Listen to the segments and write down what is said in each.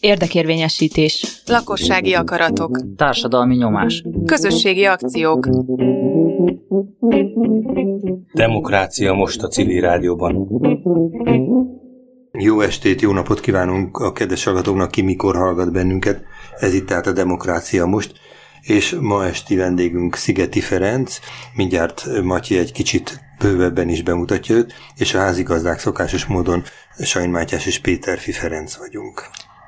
Érdekérvényesítés. Lakossági akaratok. Társadalmi nyomás. Közösségi akciók. Demokrácia most a civil rádióban. Jó estét, jó napot kívánunk a kedves hallgatóknak, ki mikor hallgat bennünket. Ez itt tehát a Demokrácia most, és ma esti vendégünk Szigeti Ferenc, mindjárt Matyi egy kicsit bővebben is bemutatja őt, és a házigazdák szokásos módon Sajn Mátyás és Péter Fi Ferenc vagyunk.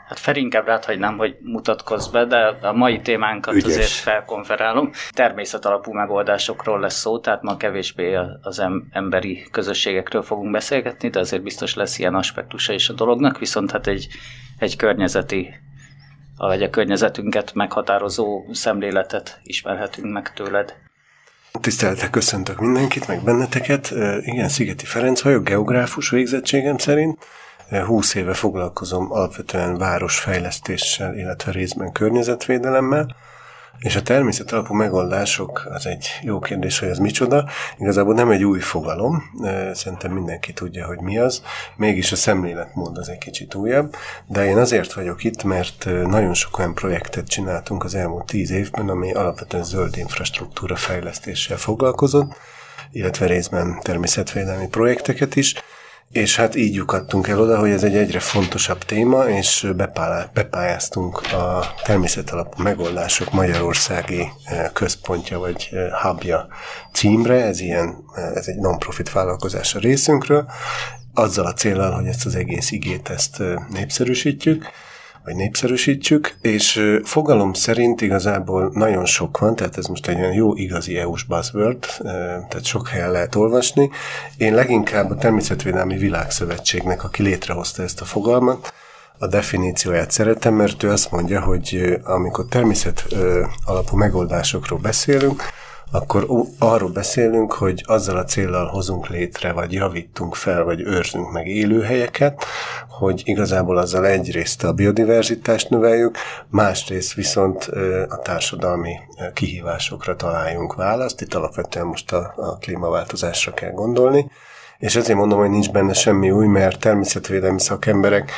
Hát fel inkább rátagynám, hogy mutatkozz be, de a mai témánkat Ügyes. azért felkonferálom. Természetalapú megoldásokról lesz szó, tehát ma kevésbé az emberi közösségekről fogunk beszélgetni, de azért biztos lesz ilyen aspektusa is a dolognak, viszont hát egy, egy környezeti vagy a környezetünket meghatározó szemléletet ismerhetünk meg tőled. Tiszteletek, köszöntök mindenkit, meg benneteket. Igen, Szigeti Ferenc vagyok, geográfus végzettségem szerint. 20 éve foglalkozom alapvetően városfejlesztéssel, illetve részben környezetvédelemmel, és a természet alapú megoldások az egy jó kérdés, hogy az micsoda. Igazából nem egy új fogalom, szerintem mindenki tudja, hogy mi az. Mégis a szemléletmód az egy kicsit újabb, de én azért vagyok itt, mert nagyon sok olyan projektet csináltunk az elmúlt tíz évben, ami alapvetően zöld infrastruktúra fejlesztéssel foglalkozott, illetve részben természetvédelmi projekteket is, és hát így lyukadtunk el oda, hogy ez egy egyre fontosabb téma, és bepályáztunk a természetalapú megoldások Magyarországi eh, központja vagy eh, hubja címre, ez, ilyen, eh, ez egy non-profit vállalkozás a részünkről, azzal a célral, hogy ezt az egész igét ezt népszerűsítjük vagy népszerűsítsük, és fogalom szerint igazából nagyon sok van, tehát ez most egy olyan jó igazi EU-s buzzword, tehát sok helyen lehet olvasni. Én leginkább a Természetvédelmi Világszövetségnek, aki létrehozta ezt a fogalmat, a definícióját szeretem, mert ő azt mondja, hogy amikor természet alapú megoldásokról beszélünk, akkor arról beszélünk, hogy azzal a célral hozunk létre, vagy javítunk fel, vagy őrzünk meg élőhelyeket, hogy igazából azzal egyrészt a biodiverzitást növeljük, másrészt viszont a társadalmi kihívásokra találjunk választ. Itt alapvetően most a, a klímaváltozásra kell gondolni. És ezért mondom, hogy nincs benne semmi új, mert természetvédelmi szakemberek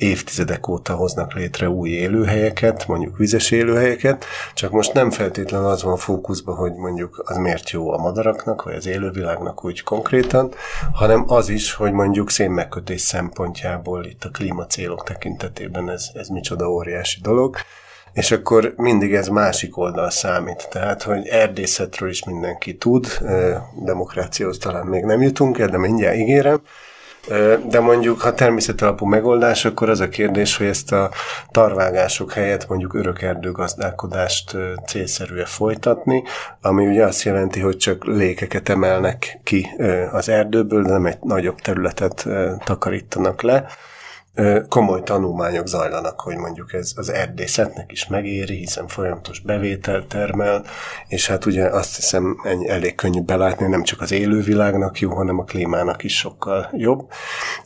évtizedek óta hoznak létre új élőhelyeket, mondjuk vizes élőhelyeket, csak most nem feltétlenül az van fókuszban, hogy mondjuk az miért jó a madaraknak, vagy az élővilágnak úgy konkrétan, hanem az is, hogy mondjuk szénmegkötés szempontjából itt a klímacélok tekintetében ez, ez micsoda óriási dolog. És akkor mindig ez másik oldal számít. Tehát, hogy erdészetről is mindenki tud, demokráciához talán még nem jutunk el, de mindjárt ígérem, de mondjuk, ha természetalapú megoldás, akkor az a kérdés, hogy ezt a tarvágások helyett mondjuk örökerdőgazdálkodást célszerű-e folytatni, ami ugye azt jelenti, hogy csak lékeket emelnek ki az erdőből, de nem egy nagyobb területet takarítanak le, komoly tanulmányok zajlanak, hogy mondjuk ez az erdészetnek is megéri, hiszen folyamatos bevétel termel, és hát ugye azt hiszem ennyi, elég könnyű belátni, nem csak az élővilágnak jó, hanem a klímának is sokkal jobb.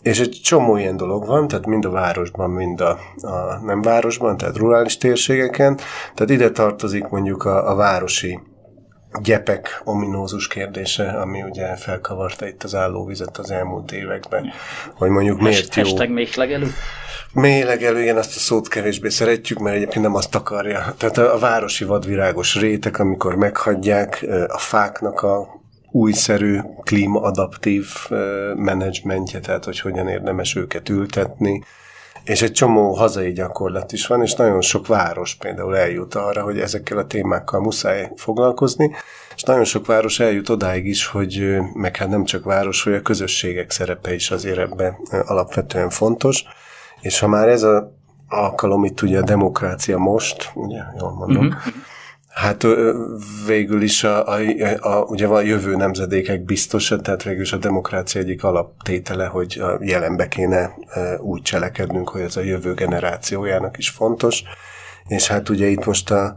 És egy csomó ilyen dolog van, tehát mind a városban, mind a, a nem városban, tehát rurális térségeken, tehát ide tartozik mondjuk a, a városi gyepek ominózus kérdése, ami ugye felkavarta itt az állóvizet az elmúlt években, hogy mondjuk miért jó... Hashtag méhlegelő? Méhlegelő, igen, azt a szót kevésbé szeretjük, mert egyébként nem azt akarja. Tehát a, a városi vadvirágos rétek, amikor meghagyják a fáknak a újszerű klímaadaptív menedzsmentje, tehát hogy hogyan érdemes őket ültetni, és egy csomó hazai gyakorlat is van, és nagyon sok város például eljut arra, hogy ezekkel a témákkal muszáj foglalkozni, és nagyon sok város eljut odáig is, hogy meg hát nem csak város, hogy a közösségek szerepe is azért ebben alapvetően fontos, és ha már ez a alkalom itt ugye a demokrácia most, ugye, jól mondom, uh-huh Hát végül is a, a, a, ugye a jövő nemzedékek biztosan, tehát végül is a demokrácia egyik alaptétele, hogy a jelenbe kéne úgy cselekednünk, hogy ez a jövő generációjának is fontos. És hát ugye itt most a,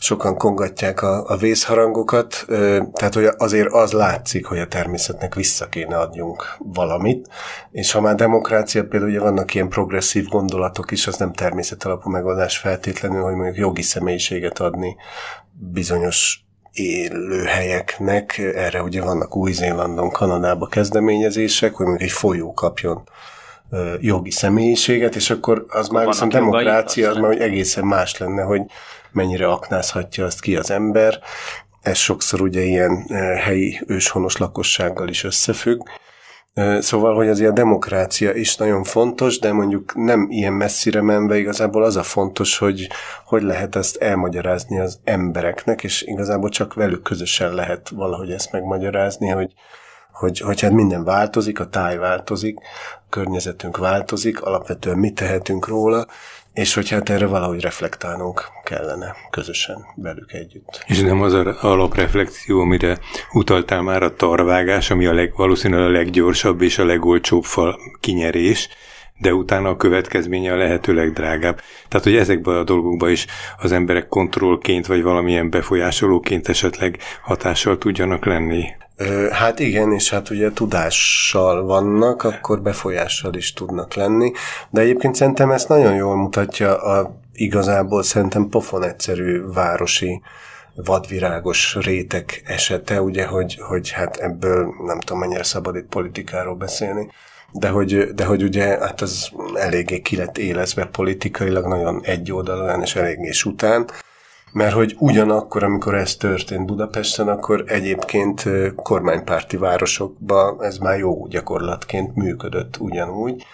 sokan kongatják a, a vészharangokat, tehát hogy azért az látszik, hogy a természetnek vissza kéne adjunk valamit, és ha már demokrácia, például ugye vannak ilyen progresszív gondolatok is, az nem természetalapú megoldás feltétlenül, hogy mondjuk jogi személyiséget adni bizonyos élőhelyeknek, erre ugye vannak Új-Zélandon, Kanadában kezdeményezések, hogy mondjuk egy folyó kapjon jogi személyiséget, és akkor az már viszont demokrácia, az már hogy egészen más lenne, hogy mennyire aknázhatja azt ki az ember. Ez sokszor ugye ilyen helyi őshonos lakossággal is összefügg. Szóval, hogy az a demokrácia is nagyon fontos, de mondjuk nem ilyen messzire menve igazából az a fontos, hogy hogy lehet ezt elmagyarázni az embereknek, és igazából csak velük közösen lehet valahogy ezt megmagyarázni, hogy, hogy, hogy hát minden változik, a táj változik, a környezetünk változik, alapvetően mit tehetünk róla, és hogy hát erre valahogy reflektálnunk kellene közösen velük együtt. És nem az a alapreflexió, amire utaltál már a tarvágás, ami a leg, valószínűleg a leggyorsabb és a legolcsóbb fal kinyerés, de utána a következménye a lehető legdrágább. Tehát, hogy ezekben a dolgokban is az emberek kontrollként vagy valamilyen befolyásolóként esetleg hatással tudjanak lenni. Hát igen, és hát ugye tudással vannak, akkor befolyással is tudnak lenni, de egyébként szerintem ezt nagyon jól mutatja a igazából szerintem pofon egyszerű városi vadvirágos rétek esete, ugye, hogy, hogy hát ebből nem tudom mennyire szabad itt politikáról beszélni, de hogy, de hogy ugye hát az eléggé ki lett élezve politikailag, nagyon egyoldalúan és eléggé után, mert hogy ugyanakkor, amikor ez történt Budapesten, akkor egyébként kormánypárti városokban ez már jó gyakorlatként működött ugyanúgy.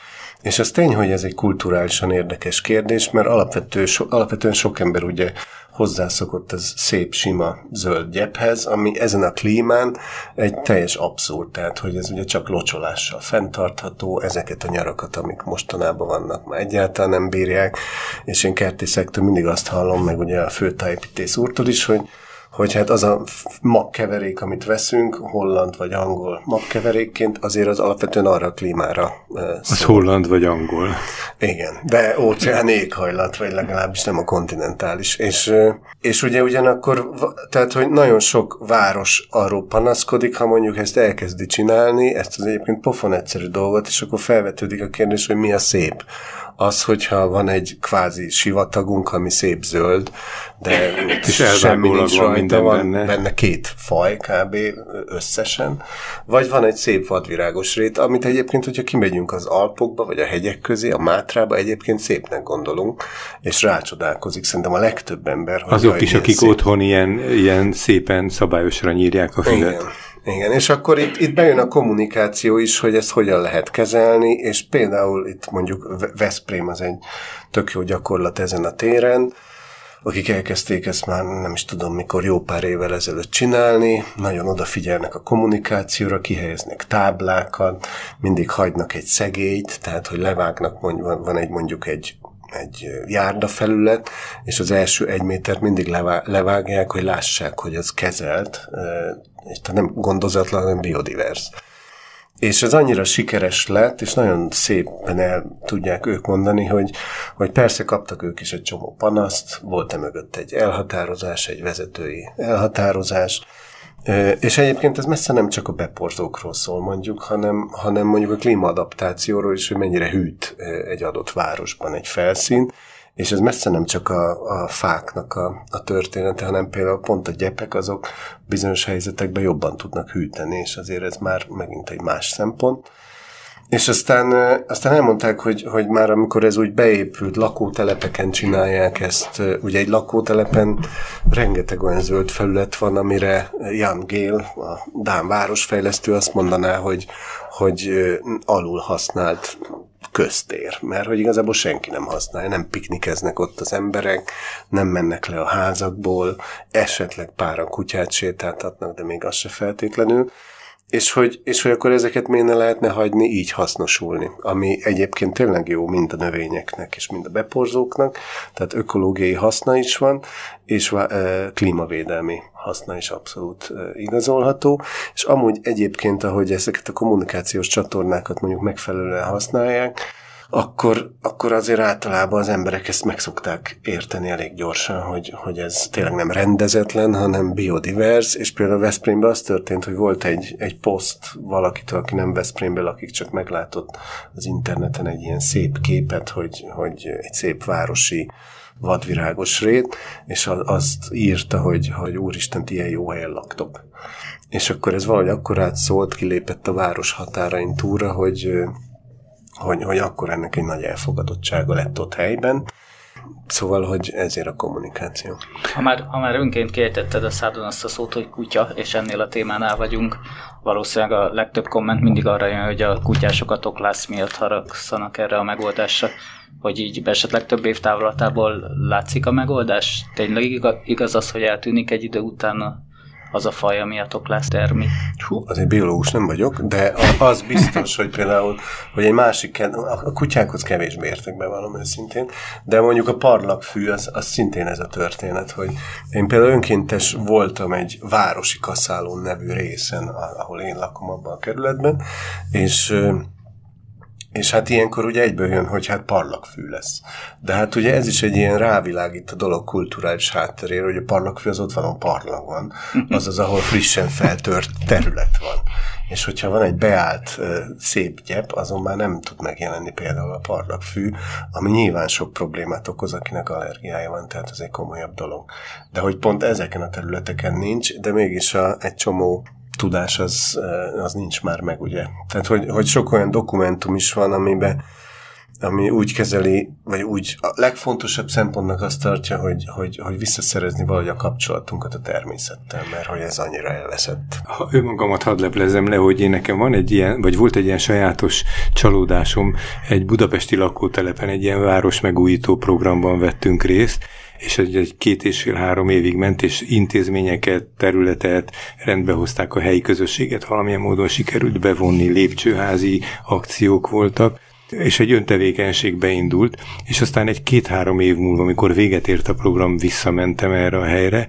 És az tény, hogy ez egy kulturálisan érdekes kérdés, mert alapvető, so, alapvetően sok ember ugye hozzászokott ez szép, sima zöld gyephez, ami ezen a klímán egy teljes abszurd, tehát hogy ez ugye csak locsolással fenntartható, ezeket a nyarakat, amik mostanában vannak, már egyáltalán nem bírják, és én kertészektől mindig azt hallom, meg ugye a főtájépítész úrtól is, hogy hogy hát az a magkeverék, amit veszünk, holland vagy angol magkeverékként, azért az alapvetően arra a klímára szól. Az holland vagy angol. Igen, de óceán éghajlat, vagy legalábbis nem a kontinentális. És, és ugye ugyanakkor, tehát, hogy nagyon sok város arról panaszkodik, ha mondjuk ezt elkezdi csinálni, ezt az egyébként pofon egyszerű dolgot, és akkor felvetődik a kérdés, hogy mi a szép az, hogyha van egy kvázi sivatagunk, ami szép zöld, de és semmi nincs van rajta, van benne. benne két faj kb. összesen, vagy van egy szép vadvirágos rét, amit egyébként, hogyha kimegyünk az Alpokba, vagy a hegyek közé, a Mátrába, egyébként szépnek gondolunk, és rácsodálkozik szerintem a legtöbb ember. Azok is, akik szép. otthon ilyen, ilyen szépen szabályosra nyírják a füvet. Igen. Igen, és akkor itt, itt bejön a kommunikáció is, hogy ezt hogyan lehet kezelni, és például itt mondjuk Veszprém az egy tök jó gyakorlat ezen a téren, akik elkezdték ezt már nem is tudom mikor, jó pár évvel ezelőtt csinálni, nagyon odafigyelnek a kommunikációra, kihelyeznek táblákat, mindig hagynak egy szegélyt, tehát hogy levágnak, mondjuk, van egy mondjuk egy egy járdafelület, és az első egy métert mindig levágják, hogy lássák, hogy ez kezelt, és nem gondozatlan, hanem biodivers. És ez annyira sikeres lett, és nagyon szépen el tudják ők mondani, hogy, hogy persze kaptak ők is egy csomó panaszt, volt-e mögött egy elhatározás, egy vezetői elhatározás, és egyébként ez messze nem csak a beporzókról szól mondjuk, hanem, hanem mondjuk a klímaadaptációról is, hogy mennyire hűt egy adott városban egy felszín, és ez messze nem csak a, a fáknak a, a története, hanem például pont a gyepek azok bizonyos helyzetekben jobban tudnak hűteni, és azért ez már megint egy más szempont. És aztán, aztán elmondták, hogy, hogy már amikor ez úgy beépült, lakótelepeken csinálják ezt, ugye egy lakótelepen rengeteg olyan zöld felület van, amire Jan Gél, a Dán városfejlesztő azt mondaná, hogy, hogy alul használt köztér, mert hogy igazából senki nem használja, nem piknikeznek ott az emberek, nem mennek le a házakból, esetleg páran kutyát sétáltatnak, de még az se feltétlenül, és hogy, és hogy akkor ezeket miért ne lehetne hagyni így hasznosulni, ami egyébként tényleg jó mind a növényeknek és mind a beporzóknak, tehát ökológiai haszna is van, és e, klímavédelmi haszna is abszolút e, igazolható, és amúgy egyébként, ahogy ezeket a kommunikációs csatornákat mondjuk megfelelően használják, akkor, akkor azért általában az emberek ezt meg szokták érteni elég gyorsan, hogy, hogy ez tényleg nem rendezetlen, hanem biodivers, és például Veszprémben az történt, hogy volt egy, egy poszt valakitől, aki nem Veszprémben lakik, csak meglátott az interneten egy ilyen szép képet, hogy, hogy egy szép városi vadvirágos rét, és azt írta, hogy, hogy úristen, ilyen jó helyen laktok. És akkor ez valahogy akkor átszólt, kilépett a város határain túra, hogy hogy, hogy akkor ennek egy nagy elfogadottsága lett ott helyben. Szóval, hogy ezért a kommunikáció. Ha már, ha már önként kiejtetted a szádon azt a szót, hogy kutya, és ennél a témánál vagyunk, valószínűleg a legtöbb komment mindig arra jön, hogy a kutyások a toklász miatt haragszanak erre a megoldásra, hogy így esetleg több év távlatából látszik a megoldás? Tényleg igaz az, hogy eltűnik egy idő után az a faj, ami a toklász termi. Hú, azért biológus nem vagyok, de az biztos, hogy például, hogy egy másik, a kutyákhoz kevésbé értek be valami őszintén, de mondjuk a parlagfű, az, az szintén ez a történet, hogy én például önkéntes voltam egy városi kaszálón nevű részen, ahol én lakom abban a kerületben, és és hát ilyenkor ugye egyből jön, hogy hát parlagfű lesz. De hát ugye ez is egy ilyen rávilágít a dolog kulturális hátterére, hogy a parlagfű az ott van, a parlag van. Az az, ahol frissen feltört terület van. És hogyha van egy beállt szép gyep, azon már nem tud megjelenni például a parlagfű, ami nyilván sok problémát okoz, akinek allergiája van, tehát ez egy komolyabb dolog. De hogy pont ezeken a területeken nincs, de mégis a, egy csomó tudás az, az nincs már meg, ugye. Tehát, hogy, hogy sok olyan dokumentum is van, amiben ami úgy kezeli, vagy úgy a legfontosabb szempontnak azt tartja, hogy, hogy, hogy visszaszerezni valahogy a kapcsolatunkat a természettel, mert hogy ez annyira elveszett. Ha önmagamat hadd leplezem le, hogy én nekem van egy ilyen, vagy volt egy ilyen sajátos csalódásom, egy budapesti lakótelepen egy ilyen város megújító programban vettünk részt, és egy, egy két és fél-három évig ment, és intézményeket, területet rendbehozták a helyi közösséget, valamilyen módon sikerült bevonni, lépcsőházi akciók voltak, és egy öntevékenység beindult, és aztán egy két-három év múlva, amikor véget ért a program, visszamentem erre a helyre,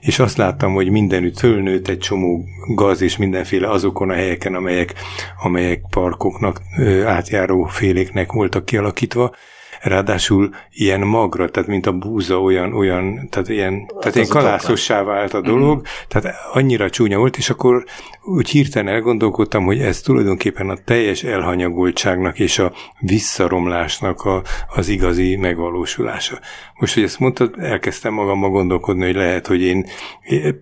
és azt láttam, hogy mindenütt fölnőtt egy csomó gaz és mindenféle azokon a helyeken, amelyek, amelyek parkoknak, átjáró féléknek voltak kialakítva, ráadásul ilyen magra, tehát mint a búza olyan, olyan tehát ilyen, hát tehát ilyen kalászossá vált a dolog, mm. tehát annyira csúnya volt, és akkor úgy hirtelen elgondolkodtam, hogy ez tulajdonképpen a teljes elhanyagoltságnak és a visszaromlásnak a, az igazi megvalósulása. Most, hogy ezt mondtad, elkezdtem magammal gondolkodni, hogy lehet, hogy én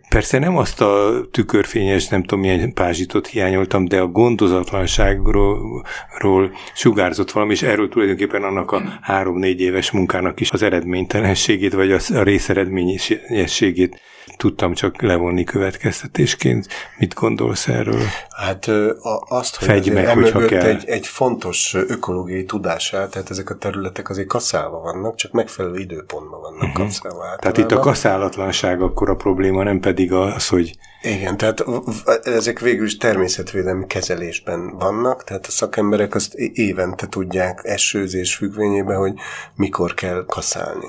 persze nem azt a tükörfényes, nem tudom milyen pázsitot hiányoltam, de a gondozatlanságról ról sugárzott valami, és erről tulajdonképpen annak a három-négy éves munkának is az eredménytelenségét, vagy a részeredményességét tudtam csak levonni következtetésként. Mit gondolsz erről? Hát azt, hogy Fegy meg, hogyha kell. Egy, egy fontos ökológiai tudását, tehát ezek a területek azért kaszálva vannak, csak megfelelő időpontban vannak uh-huh. kaszálva. Tehát itt a kaszálatlanság akkor a probléma, nem pedig az, hogy igen, tehát ezek végül is természetvédelmi kezelésben vannak, tehát a szakemberek azt évente tudják esőzés függvényében, hogy mikor kell kaszálni.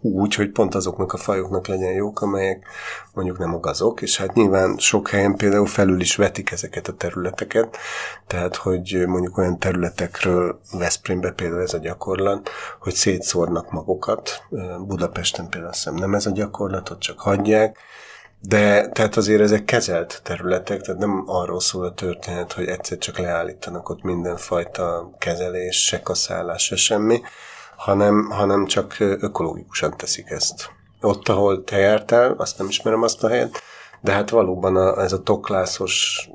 Úgy, hogy pont azoknak a fajoknak legyen jók, amelyek mondjuk nem a gazok, és hát nyilván sok helyen például felül is vetik ezeket a területeket, tehát hogy mondjuk olyan területekről Veszprémbe például ez a gyakorlat, hogy szétszórnak magukat, Budapesten például azt nem ez a gyakorlatot, csak hagyják, de tehát azért ezek kezelt területek, tehát nem arról szól a történet, hogy egyszer csak leállítanak ott mindenfajta kezelés, se kaszálás, se semmi, hanem, hanem csak ökológikusan teszik ezt. Ott, ahol te jártál, azt nem ismerem azt a helyet, de hát valóban a, ez a toklászos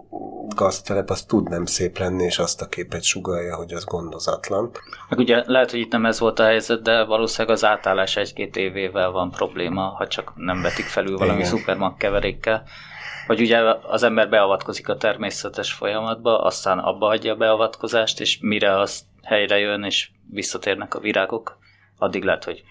gaztelep, az tud nem szép lenni, és azt a képet sugalja, hogy az gondozatlan. Meg ugye lehet, hogy itt nem ez volt a helyzet, de valószínűleg az átállás egy-két évével van probléma, ha csak nem vetik felül valami Igen. szupermag keverékkel. Vagy ugye az ember beavatkozik a természetes folyamatba, aztán abba hagyja a beavatkozást, és mire az helyre jön, és visszatérnek a virágok, addig lehet, hogy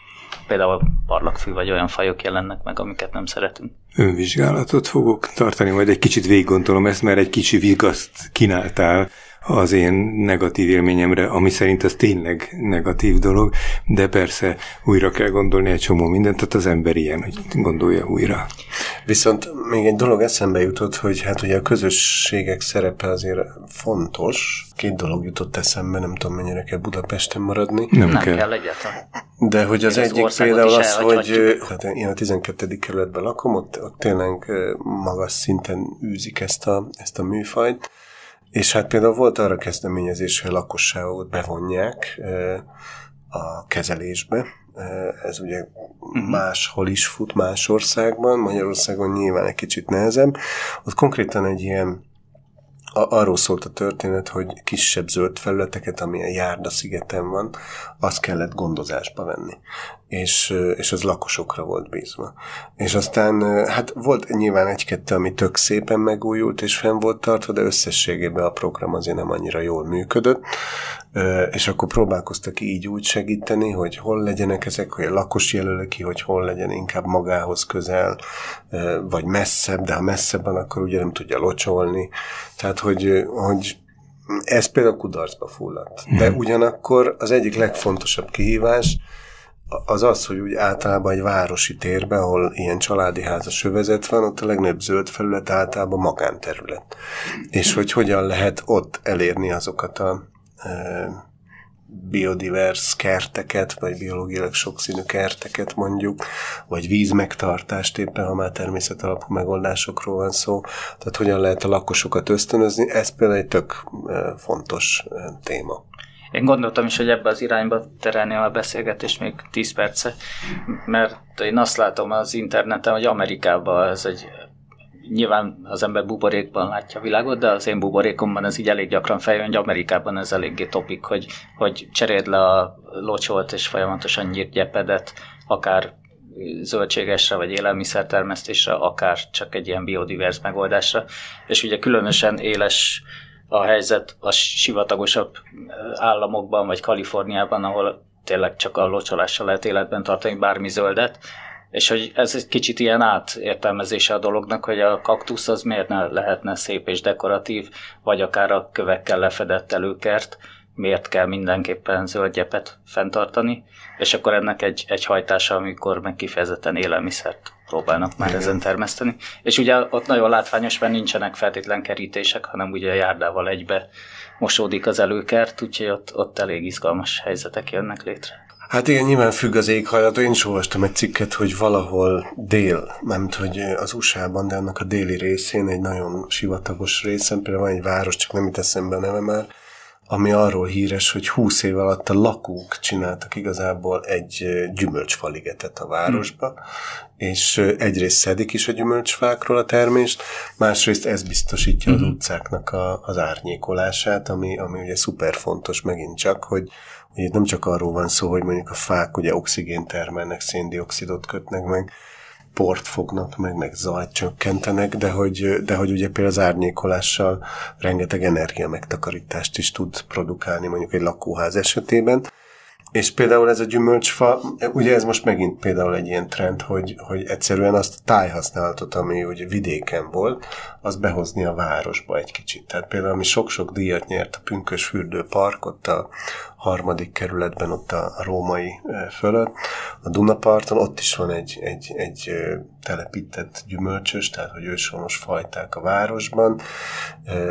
például parlagfű vagy olyan fajok jelennek meg, amiket nem szeretünk. Önvizsgálatot fogok tartani, majd egy kicsit végig gondolom ezt, mert egy kicsi vigaszt kínáltál az én negatív élményemre, ami szerint ez tényleg negatív dolog, de persze újra kell gondolni egy csomó mindent, tehát az ember ilyen, hogy gondolja újra. Viszont még egy dolog eszembe jutott, hogy hát ugye a közösségek szerepe azért fontos. Két dolog jutott eszembe, nem tudom mennyire kell Budapesten maradni. Nem, nem kell. kell egyáltalán. De hogy az, az egyik például az, hogy hát én a 12. kerületben lakom, ott, ott tényleg magas szinten űzik ezt a, ezt a műfajt, és hát például volt arra kezdeményezés, hogy a lakosságot bevonják a kezelésbe. Ez ugye uh-huh. máshol is fut, más országban, Magyarországon nyilván egy kicsit nehezebb. Ott konkrétan egy ilyen arról szólt a történet, hogy kisebb zöld felületeket, amilyen Járda szigeten van, azt kellett gondozásba venni. És, és az lakosokra volt bízva. És aztán hát volt nyilván egy-kettő, ami tök szépen megújult és fenn volt tartva, de összességében a program azért nem annyira jól működött, és akkor próbálkoztak így úgy segíteni, hogy hol legyenek ezek, hogy a lakos jelöle ki, hogy hol legyen inkább magához közel, vagy messzebb, de ha messzebb van, akkor ugye nem tudja locsolni. Tehát, hogy, hogy ez például kudarcba fulladt. De mhm. ugyanakkor az egyik legfontosabb kihívás, az az, hogy úgy általában egy városi térben, ahol ilyen családi házas övezet van, ott a legnagyobb zöld felület általában magánterület. És hogy hogyan lehet ott elérni azokat a biodivers kerteket, vagy biológiailag sokszínű kerteket mondjuk, vagy vízmegtartást éppen, ha már természetalapú megoldásokról van szó. Tehát hogyan lehet a lakosokat ösztönözni, ez például egy tök fontos téma. Én gondoltam is, hogy ebbe az irányba terelni a beszélgetést még 10 perce, mert én azt látom az interneten, hogy Amerikában ez egy nyilván az ember buborékban látja a világot, de az én buborékomban ez így elég gyakran feljön, hogy Amerikában ez eléggé topik, hogy, hogy cseréld le a locsolt és folyamatosan nyírt gyepedet, akár zöldségesre vagy élelmiszertermesztésre, akár csak egy ilyen biodivers megoldásra. És ugye különösen éles a helyzet a sivatagosabb államokban, vagy Kaliforniában, ahol tényleg csak a locsolással lehet életben tartani bármi zöldet, és hogy ez egy kicsit ilyen átértelmezése a dolognak, hogy a kaktusz az miért ne lehetne szép és dekoratív, vagy akár a kövekkel lefedett előkert, miért kell mindenképpen zöldgyepet fenntartani, és akkor ennek egy, egy hajtása, amikor meg kifejezetten élelmiszert próbálnak már Igen. ezen termeszteni. És ugye ott nagyon látványos, mert nincsenek feltétlen kerítések, hanem ugye a járdával egybe mosódik az előkert, úgyhogy ott, ott elég izgalmas helyzetek jönnek létre. Hát igen, nyilván függ az éghajlat. Én is olvastam egy cikket, hogy valahol dél, mert hogy az USA-ban, de annak a déli részén, egy nagyon sivatagos részen, például van egy város, csak nem itt eszembe a neve már, ami arról híres, hogy 20 év alatt a lakók csináltak igazából egy gyümölcsfaligetet a városba, hmm. és egyrészt szedik is a gyümölcsfákról a termést, másrészt ez biztosítja hmm. az utcáknak a, az árnyékolását, ami, ami ugye szuper fontos megint csak, hogy itt nem csak arról van szó, hogy mondjuk a fák ugye oxigént termelnek, széndiokszidot kötnek meg, port fognak meg, meg zajt csökkentenek, de hogy, de hogy ugye például az árnyékolással rengeteg energia megtakarítást is tud produkálni mondjuk egy lakóház esetében. És például ez a gyümölcsfa, ugye ez most megint például egy ilyen trend, hogy, hogy egyszerűen azt a tájhasználatot, ami ugye vidéken volt, az behozni a városba egy kicsit. Tehát például, ami sok-sok díjat nyert a Pünkös fürdőpark, ott a harmadik kerületben, ott a római fölött, a Dunaparton, ott is van egy, egy, egy telepített gyümölcsös, tehát hogy őshonos fajták a városban.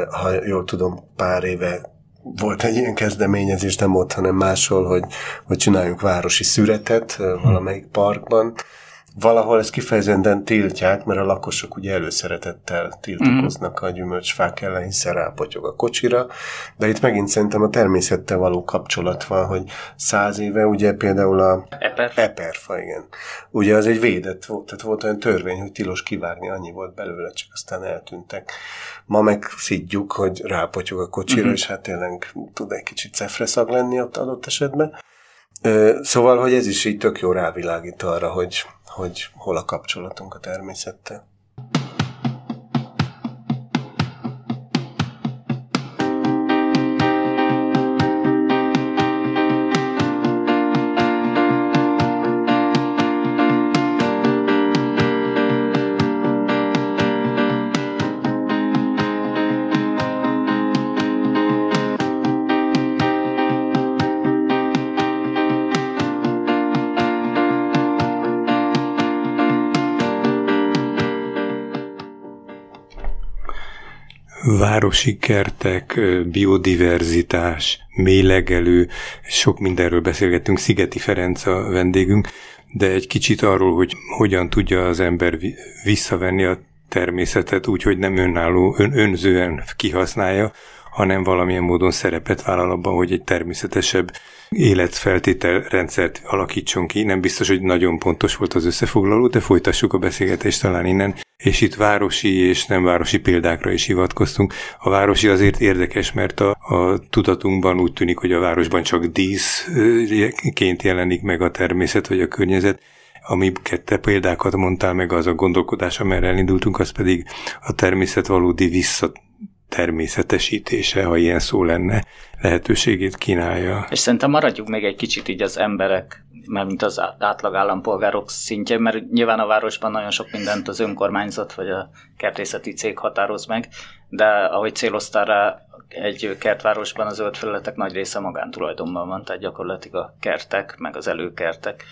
Ha jól tudom, pár éve volt egy ilyen kezdeményezés, nem ott, hanem máshol, hogy, hogy csináljunk városi szüretet valamelyik parkban, valahol ezt kifejezetten tiltják, mert a lakosok ugye előszeretettel tiltakoznak a gyümölcsfák ellen, hiszen rápotyog a kocsira, de itt megint szerintem a természettel való kapcsolat van, hogy száz éve ugye például a Eper. eperfa, igen. Ugye az egy védett volt, tehát volt olyan törvény, hogy tilos kivágni, annyi volt belőle, csak aztán eltűntek. Ma meg szidjuk, hogy rápotyog a kocsira, uh-huh. és hát tényleg tud egy kicsit cefreszag lenni ott adott esetben. Szóval, hogy ez is így tök jó rávilágít arra, hogy hogy hol a kapcsolatunk a természettel. Városi kertek, biodiverzitás, mélegelő, sok mindenről beszélgettünk, Szigeti Ferenc a vendégünk, de egy kicsit arról, hogy hogyan tudja az ember visszavenni a természetet úgy, hogy nem önálló, ön, önzően kihasználja, hanem valamilyen módon szerepet vállal abban, hogy egy természetesebb életfeltételrendszert alakítson ki. Nem biztos, hogy nagyon pontos volt az összefoglaló, de folytassuk a beszélgetést talán innen. És itt városi és nem városi példákra is hivatkoztunk. A városi azért érdekes, mert a, a tudatunkban úgy tűnik, hogy a városban csak díszként jelenik meg a természet vagy a környezet, amiket te példákat mondtál meg, az a gondolkodás, amerre elindultunk, az pedig a természet valódi vissza természetesítése, ha ilyen szó lenne, lehetőségét kínálja. És szerintem maradjunk még egy kicsit így az emberek, mert mint az átlag állampolgárok szintje, mert nyilván a városban nagyon sok mindent az önkormányzat vagy a kertészeti cég határoz meg, de ahogy céloztál rá, egy kertvárosban a zöld felületek nagy része magántulajdonban van, tehát gyakorlatilag a kertek, meg az előkertek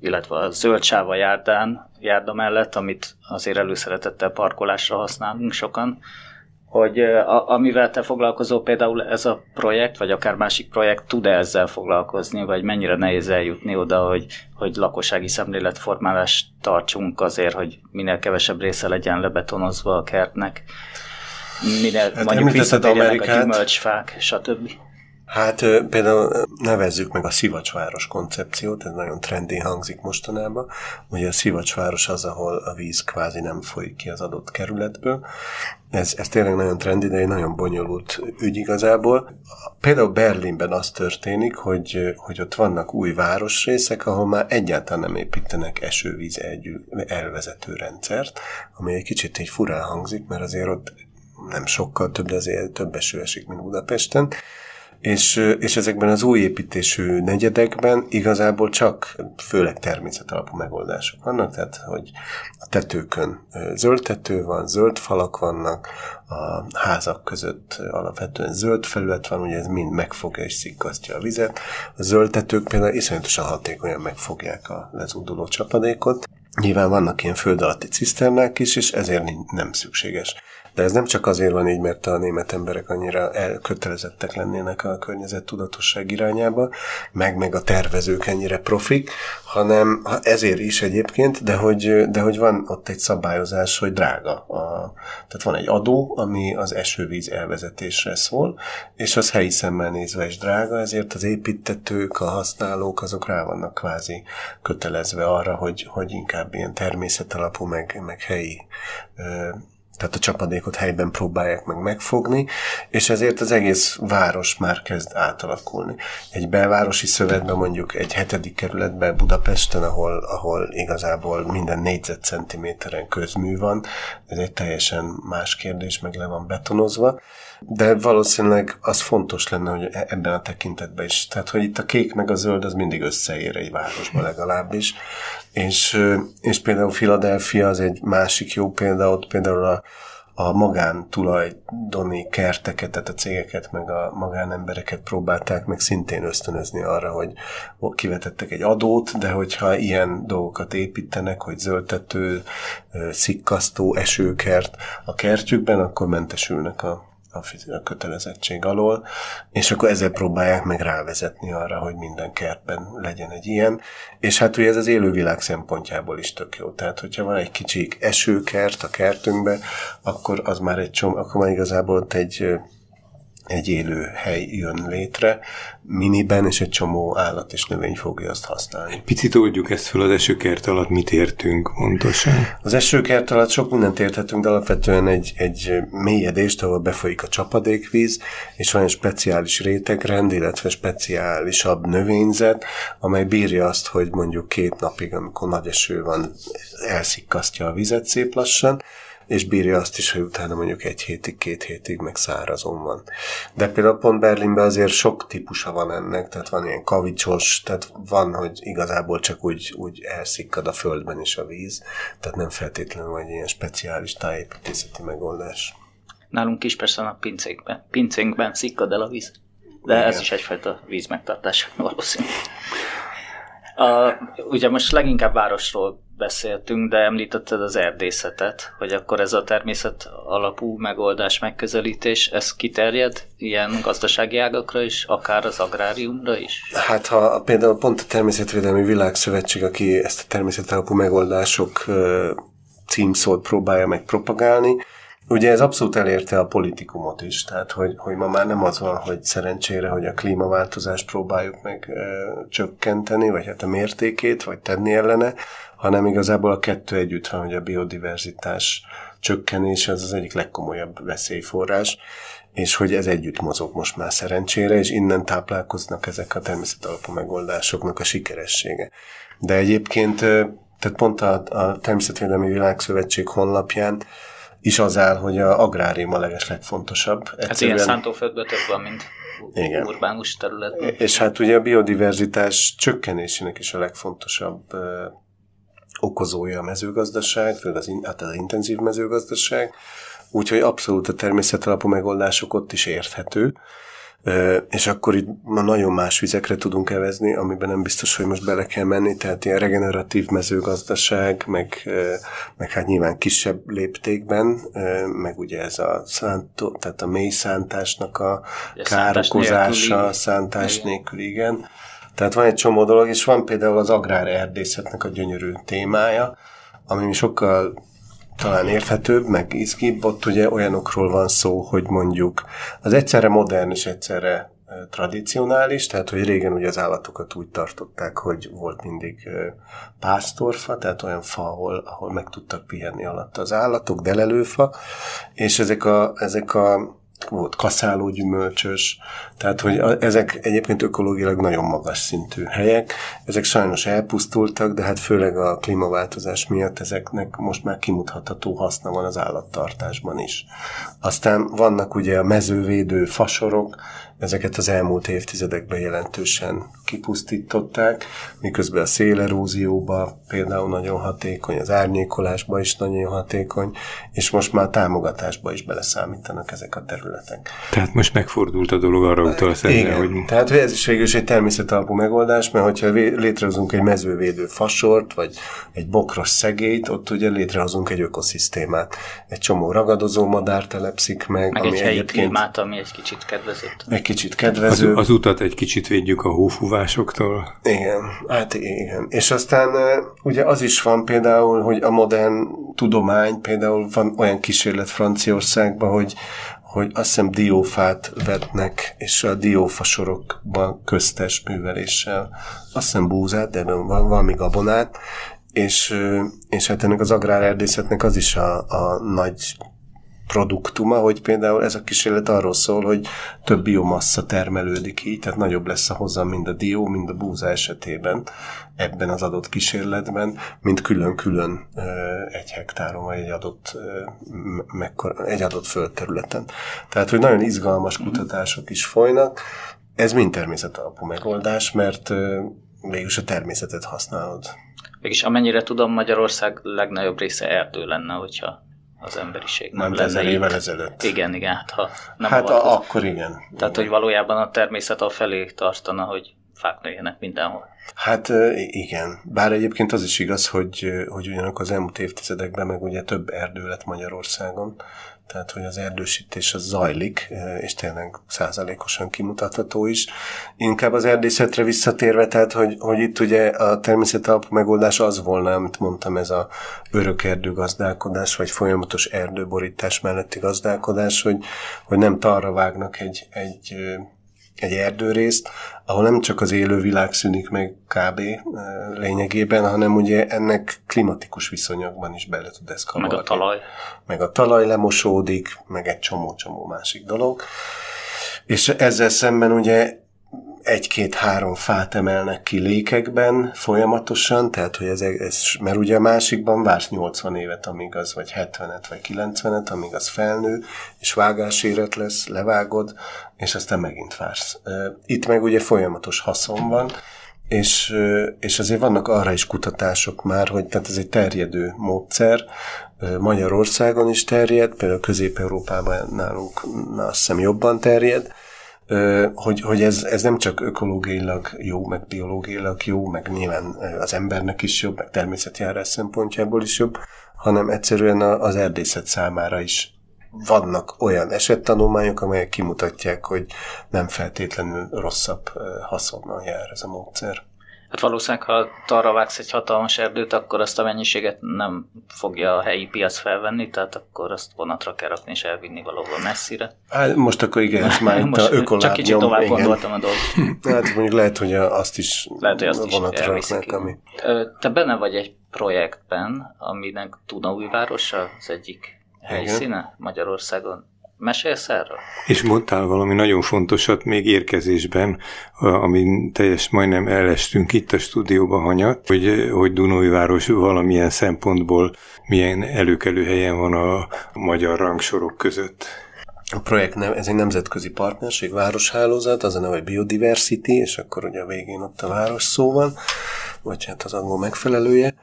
illetve a zöld sáva járdán, járda mellett, amit azért előszeretettel parkolásra használunk sokan, hogy a, amivel te foglalkozol, például ez a projekt, vagy akár másik projekt tud-e ezzel foglalkozni, vagy mennyire nehéz eljutni oda, hogy, hogy lakossági szemléletformálást tartsunk azért, hogy minél kevesebb része legyen lebetonozva a kertnek, minél hát mondjuk visszatérjenek a gyümölcsfák, stb. Hát például nevezzük meg a szivacsváros koncepciót, ez nagyon trendi hangzik mostanában. Ugye a szivacsváros az, ahol a víz kvázi nem folyik ki az adott kerületből. Ez, ez tényleg nagyon trendi, de egy nagyon bonyolult ügy igazából. Például Berlinben az történik, hogy, hogy ott vannak új városrészek, ahol már egyáltalán nem építenek esővíz elvezető rendszert, ami egy kicsit így furán hangzik, mert azért ott nem sokkal több, de azért több eső esik, mint Budapesten és, és ezekben az új építésű negyedekben igazából csak főleg természetalapú megoldások vannak, tehát hogy a tetőkön zöld tető van, zöld falak vannak, a házak között alapvetően zöld felület van, ugye ez mind megfogja és szikkasztja a vizet. A zöld tetők például iszonyatosan hatékonyan megfogják a lezúduló csapadékot. Nyilván vannak ilyen föld alatti ciszternák is, és ezért nem szükséges de ez nem csak azért van így, mert a német emberek annyira elkötelezettek lennének a környezettudatosság irányába, meg meg a tervezők ennyire profik, hanem ezért is egyébként, de hogy, de hogy van ott egy szabályozás, hogy drága. A, tehát van egy adó, ami az esővíz elvezetésre szól, és az helyi szemmel nézve is drága, ezért az építetők, a használók, azok rá vannak kvázi kötelezve arra, hogy, hogy inkább ilyen természetalapú, meg, meg helyi tehát a csapadékot helyben próbálják meg megfogni, és ezért az egész város már kezd átalakulni. Egy belvárosi szövetben mondjuk egy hetedik kerületben Budapesten, ahol, ahol igazából minden négyzetcentiméteren közmű van, ez egy teljesen más kérdés, meg le van betonozva, de valószínűleg az fontos lenne, hogy e- ebben a tekintetben is. Tehát, hogy itt a kék meg a zöld az mindig összeér egy városban legalábbis. És, és például Philadelphia az egy másik jó példa, ott például a, a magántulajdoni kerteket, tehát a cégeket, meg a magánembereket próbálták meg szintén ösztönözni arra, hogy kivetettek egy adót, de hogyha ilyen dolgokat építenek, hogy zöldtető, szikkasztó, esőkert a kertjükben, akkor mentesülnek a a kötelezettség alól, és akkor ezzel próbálják meg rávezetni arra, hogy minden kertben legyen egy ilyen. És hát ugye ez az élővilág szempontjából is tök jó. Tehát, hogyha van egy kicsi esőkert a kertünkbe, akkor az már egy csom, akkor már igazából ott egy egy élő hely jön létre, miniben, és egy csomó állat és növény fogja azt használni. Egy picit oldjuk ezt fel az esőkert alatt, mit értünk pontosan? Az esőkert alatt sok mindent érthetünk, de alapvetően egy, egy mélyedést, ahol befolyik a csapadékvíz, és van egy speciális rétegrend, illetve speciálisabb növényzet, amely bírja azt, hogy mondjuk két napig, amikor nagy eső van, elszikkasztja a vizet szép lassan, és bírja azt is, hogy utána mondjuk egy hétig, két hétig meg szárazon van. De például pont Berlinben azért sok típusa van ennek, tehát van ilyen kavicsos, tehát van, hogy igazából csak úgy, úgy elszikkad a földben is a víz, tehát nem feltétlenül vagy ilyen speciális tájépítészeti megoldás. Nálunk is persze a pincénkben, pincénkben szikkad el a víz. De Igen. ez is egyfajta vízmegtartás valószínűleg. A, ugye most leginkább városról beszéltünk, de említetted az erdészetet, hogy akkor ez a természet alapú megoldás, megközelítés, ez kiterjed ilyen gazdasági ágakra is, akár az agráriumra is? Hát ha például pont a Természetvédelmi Világszövetség, aki ezt a természet alapú megoldások címszót próbálja meg propagálni, ugye ez abszolút elérte a politikumot is, tehát hogy, hogy ma már nem az van, hogy szerencsére, hogy a klímaváltozást próbáljuk meg e, csökkenteni, vagy hát a mértékét, vagy tenni ellene, hanem igazából a kettő együtt van, hogy a biodiverzitás csökkenés az az egyik legkomolyabb veszélyforrás, és hogy ez együtt mozog most már szerencsére, és innen táplálkoznak ezek a természetalapú megoldásoknak a sikeressége. De egyébként, tehát pont a, a Természetvédelmi Világszövetség honlapján is az áll, hogy a agrárium a leges legfontosabb. Egyszerűen... Hát ilyen szántóföldből több van, mint Igen. urbánus területben. És hát ugye a biodiverzitás csökkenésének is a legfontosabb okozója a mezőgazdaság, főleg az, hát az intenzív mezőgazdaság, úgyhogy abszolút a természetalapú megoldások ott is érthető, és akkor itt ma nagyon más vizekre tudunk evezni, amiben nem biztos, hogy most bele kell menni, tehát ilyen regeneratív mezőgazdaság, meg, meg hát nyilván kisebb léptékben, meg ugye ez a szántó, tehát a mély szántásnak a, a károkozása, szántás nélkül, igen. Tehát van egy csomó dolog, és van például az agrárerdészetnek a gyönyörű témája, ami sokkal talán érthetőbb, meg izgibb, ott ugye olyanokról van szó, hogy mondjuk az egyszerre modern és egyszerre tradicionális, tehát hogy régen ugye az állatokat úgy tartották, hogy volt mindig pásztorfa, tehát olyan fa, ahol, ahol meg tudtak pihenni alatt az állatok, delelőfa, és ezek a, ezek a volt kaszáló gyümölcsös, tehát hogy ezek egyébként ökológilag nagyon magas szintű helyek, ezek sajnos elpusztultak, de hát főleg a klímaváltozás miatt ezeknek most már kimutatható haszna van az állattartásban is. Aztán vannak ugye a mezővédő fasorok, ezeket az elmúlt évtizedekben jelentősen kipusztították, miközben a szélerózióba például nagyon hatékony, az árnyékolásba is nagyon hatékony, és most már a támogatásba is beleszámítanak ezek a területek. Tehát most megfordult a dolog arra utal szemben, hogy... Tehát ez is végül is egy természetalapú megoldás, mert hogyha létrehozunk egy mezővédő fasort, vagy egy bokros szegélyt, ott ugye létrehozunk egy ökoszisztémát. Egy csomó ragadozó madár telepszik meg, meg ami egy helyi egyébként... klímát, ami egy kicsit kedvezett. Egy kicsit kedvező. Az, az utat egy kicsit védjük a hófúvásoktól. Igen, hát igen. És aztán ugye az is van például, hogy a modern tudomány, például van olyan kísérlet Franciaországban, hogy hogy azt hiszem diófát vetnek, és a diófasorokban köztes műveléssel, azt hiszem búzát, de van valami gabonát, és, és hát ennek az agrárerdészetnek az is a, a nagy produktuma, hogy például ez a kísérlet arról szól, hogy több biomassa termelődik így, tehát nagyobb lesz a hozam mind a dió, mind a búza esetében ebben az adott kísérletben, mint külön-külön egy hektáron, vagy egy adott, mekkora, egy adott földterületen. Tehát, hogy nagyon izgalmas kutatások is folynak, ez mind természetalapú megoldás, mert mégis a természetet használod. Mégis amennyire tudom, Magyarország legnagyobb része erdő lenne, hogyha az emberiség nem, nem lenne évvel ezelőtt. Igen, igen, hát ha nem Hát a, akkor igen. Tehát, igen. hogy valójában a természet a felé tartana, hogy fák nőjenek mindenhol. Hát igen, bár egyébként az is igaz, hogy, hogy ugyanak az elmúlt évtizedekben meg ugye több erdő lett Magyarországon, tehát hogy az erdősítés az zajlik, és tényleg százalékosan kimutatható is. Inkább az erdészetre visszatérve, tehát hogy, hogy itt ugye a természetalapú megoldás az volna, amit mondtam, ez a örök erdőgazdálkodás, vagy folyamatos erdőborítás melletti gazdálkodás, hogy, hogy nem talra vágnak egy, egy egy erdőrészt, ahol nem csak az élővilág szűnik meg kb. lényegében, hanem ugye ennek klimatikus viszonyokban is bele tud eszkalálni. Meg a talaj. Meg a talaj lemosódik, meg egy csomó-csomó másik dolog. És ezzel szemben ugye egy-két-három fát emelnek ki lékekben folyamatosan, tehát hogy ez, ez, mert ugye a másikban vársz 80 évet, amíg az, vagy 70-et, vagy 90-et, amíg az felnő, és vágáséret lesz, levágod, és aztán megint vársz. Itt meg ugye folyamatos haszon van, és, és azért vannak arra is kutatások már, hogy tehát ez egy terjedő módszer, Magyarországon is terjed, például Közép-Európában nálunk na, azt hiszem jobban terjed, hogy, hogy ez, ez nem csak ökológiailag jó, meg biológiailag jó, meg nyilván az embernek is jobb, meg természetjárás szempontjából is jobb, hanem egyszerűen az erdészet számára is vannak olyan esettanulmányok, amelyek kimutatják, hogy nem feltétlenül rosszabb haszonnal jár ez a módszer. Hát valószínűleg, ha arra vágsz egy hatalmas erdőt, akkor azt a mennyiséget nem fogja a helyi piac felvenni, tehát akkor azt vonatra kell rakni és elvinni valahol messzire. Hát most akkor igen, ez már itt a ökolábnyom. Csak kicsit tovább igen. gondoltam a dolgot. Hát mondjuk lehet, hogy azt is lehet, hogy azt vonatra is raknak, ami... Te benne vagy egy projektben, aminek Dunaújváros az egyik helyszíne igen. Magyarországon. Mesélsz erről? És mondtál valami nagyon fontosat még érkezésben, amin teljes majdnem elestünk itt a stúdióba hanyat, hogy, hogy Dunóiváros valamilyen szempontból milyen előkelő helyen van a magyar rangsorok között. A projekt nem, ez egy nemzetközi partnerség, városhálózat, az a neve, hogy Biodiversity, és akkor ugye a végén ott a város szó van, vagy hát az angol megfelelője.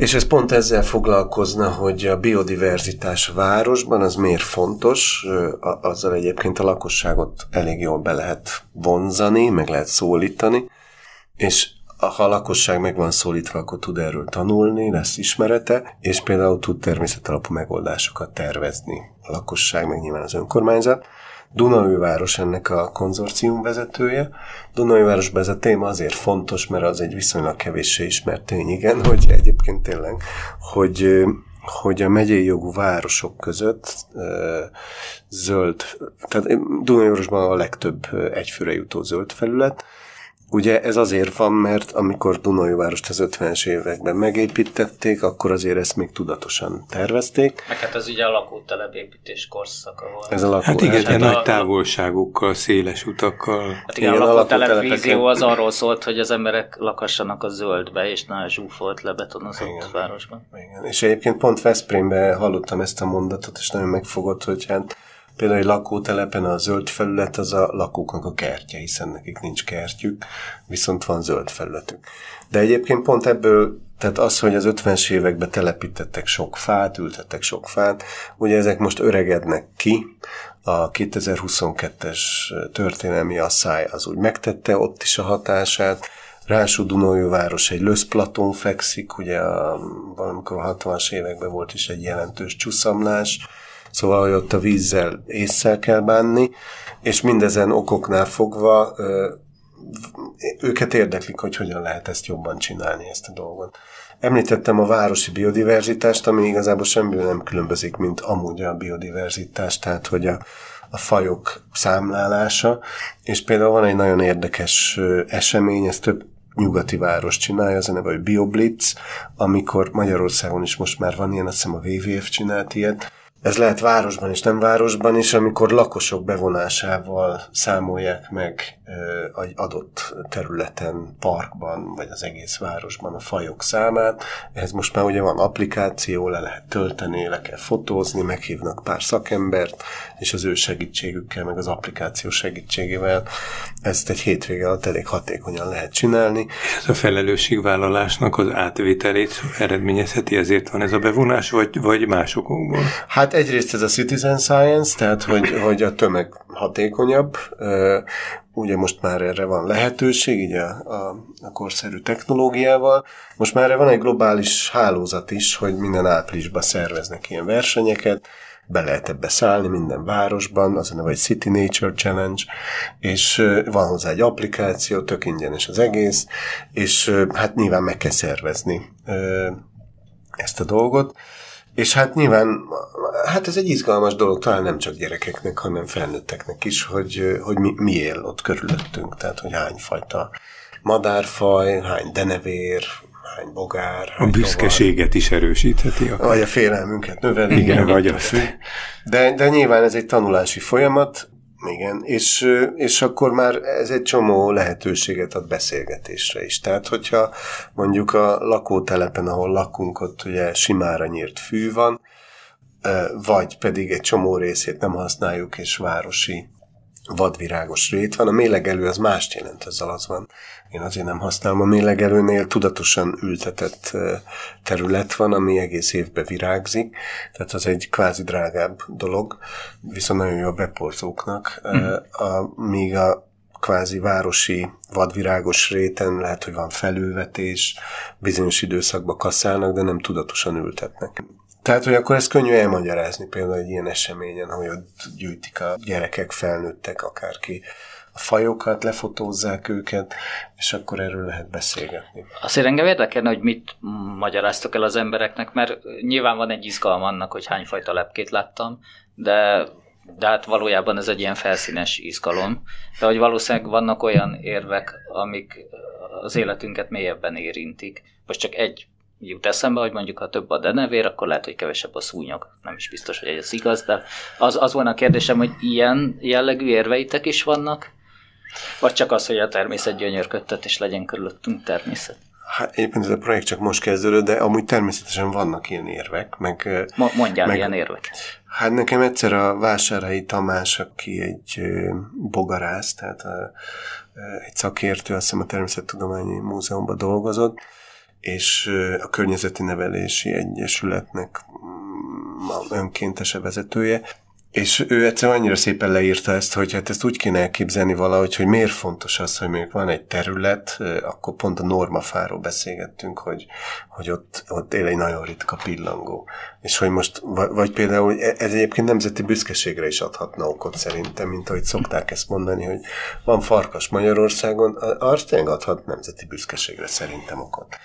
És ez pont ezzel foglalkozna, hogy a biodiverzitás a városban az miért fontos, azzal egyébként a lakosságot elég jól be lehet vonzani, meg lehet szólítani, és ha a lakosság meg van szólítva, akkor tud erről tanulni, lesz ismerete, és például tud természetalapú megoldásokat tervezni a lakosság, meg nyilván az önkormányzat. Dunaújváros ennek a konzorcium vezetője. Dunaújvárosban ez a téma azért fontos, mert az egy viszonylag kevéssé ismert tény, igen, hogy egyébként tényleg, hogy hogy a megyei jogú városok között ö, zöld, tehát Dunaújvárosban a legtöbb egyfőre jutó zöld felület, Ugye ez azért van, mert amikor Dunajvárost az 50-es években megépítették, akkor azért ezt még tudatosan tervezték. Meg hát ez ugye a lakótelepépítés korszaka volt. Ez a lakó, hát igen, hát nagy a... távolságokkal, széles utakkal. Hát igen, igen a lakótelepvízió az arról szólt, hogy az emberek lakassanak a zöldbe, és ne a zsúfolt lebetonozott igen. városban. Igen, és egyébként pont Veszprémben hallottam ezt a mondatot, és nagyon megfogott, hogy hát Például egy lakótelepen a zöld felület az a lakóknak a kertje, hiszen nekik nincs kertjük, viszont van zöld felületük. De egyébként pont ebből, tehát az, hogy az 50-es években telepítettek sok fát, ültettek sok fát, ugye ezek most öregednek ki, a 2022-es történelmi asszály az úgy megtette ott is a hatását, Rású város egy löszplaton fekszik, ugye a, valamikor a 60-as években volt is egy jelentős csúszamlás, Szóval, hogy ott a vízzel észszel kell bánni, és mindezen okoknál fogva őket érdeklik, hogy hogyan lehet ezt jobban csinálni, ezt a dolgot. Említettem a városi biodiverzitást, ami igazából semmiből nem különbözik, mint amúgy a biodiverzitás, tehát hogy a, a fajok számlálása, és például van egy nagyon érdekes esemény, ezt több nyugati város csinálja, az a neve, hogy BioBlitz, amikor Magyarországon is most már van ilyen, azt hiszem a WWF csinált ilyet, ez lehet városban és nem városban is, amikor lakosok bevonásával számolják meg egy adott területen, parkban, vagy az egész városban a fajok számát. Ez most már ugye van applikáció, le lehet tölteni, le kell fotózni, meghívnak pár szakembert, és az ő segítségükkel, meg az applikáció segítségével ezt egy hétvége alatt elég hatékonyan lehet csinálni. Ez a felelősségvállalásnak az átvételét eredményezheti, ezért van ez a bevonás, vagy, vagy másokból? Hát egyrészt ez a citizen science, tehát hogy, hogy a tömeg hatékonyabb, ugye most már erre van lehetőség, így a, a, a korszerű technológiával. Most már erre van egy globális hálózat is, hogy minden áprilisban szerveznek ilyen versenyeket, be lehet ebbe szállni minden városban, az a neve egy City Nature Challenge, és van hozzá egy applikáció, tök ingyenes az egész, és hát nyilván meg kell szervezni ezt a dolgot. És hát nyilván, hát ez egy izgalmas dolog, talán nem csak gyerekeknek, hanem felnőtteknek is, hogy, hogy mi, mi él ott körülöttünk, tehát hogy hányfajta madárfaj, hány denevér, hány bogár. Hány a büszkeséget lovar. is erősítheti. Akár. Vagy a félelmünket növeli. Igen, vagy azt. De, de nyilván ez egy tanulási folyamat, igen, és, és akkor már ez egy csomó lehetőséget ad beszélgetésre is. Tehát, hogyha mondjuk a lakótelepen, ahol lakunk, ott ugye simára nyírt fű van, vagy pedig egy csomó részét nem használjuk, és városi vadvirágos rét van. A mélegelő az mást jelent, az van. Én azért nem használom a mélegelőnél, tudatosan ültetett terület van, ami egész évben virágzik, tehát az egy kvázi drágább dolog, viszont nagyon jó a beporzóknak, mm. a, míg a kvázi városi vadvirágos réten lehet, hogy van felülvetés, bizonyos időszakban kaszálnak, de nem tudatosan ültetnek. Tehát, hogy akkor ezt könnyű elmagyarázni például egy ilyen eseményen, hogy ott gyűjtik a gyerekek, felnőttek, akárki a fajokat, lefotózzák őket, és akkor erről lehet beszélgetni. Azért engem érdekelne, hogy mit magyaráztok el az embereknek, mert nyilván van egy izgalma annak, hogy hány fajta lepkét láttam, de de hát valójában ez egy ilyen felszínes izgalom. De hogy valószínűleg vannak olyan érvek, amik az életünket mélyebben érintik. Most csak egy jut eszembe, hogy mondjuk ha több a denevér, akkor lehet, hogy kevesebb a szúnyog. Nem is biztos, hogy ez igaz, de az, az volna a kérdésem, hogy ilyen jellegű érveitek is vannak, vagy csak az, hogy a természet gyönyörködtet, és legyen körülöttünk természet? Hát éppen ez a projekt csak most kezdődött, de amúgy természetesen vannak ilyen érvek. Meg, Mondjál meg, ilyen érvek. Hát nekem egyszer a Vásárhelyi Tamás, aki egy bogarász, tehát a, egy szakértő, azt hiszem a Természettudományi Múzeumban dolgozott, és a Környezeti Nevelési Egyesületnek mm, önkéntese vezetője, és ő egyszer annyira szépen leírta ezt, hogy hát ezt úgy kéne elképzelni valahogy, hogy miért fontos az, hogy még van egy terület, akkor pont a normafáról beszélgettünk, hogy, hogy ott, ott él egy nagyon ritka pillangó. És hogy most, vagy például ez egyébként nemzeti büszkeségre is adhatna okot szerintem, mint ahogy szokták ezt mondani, hogy van farkas Magyarországon, azt tényleg adhat nemzeti büszkeségre szerintem okot.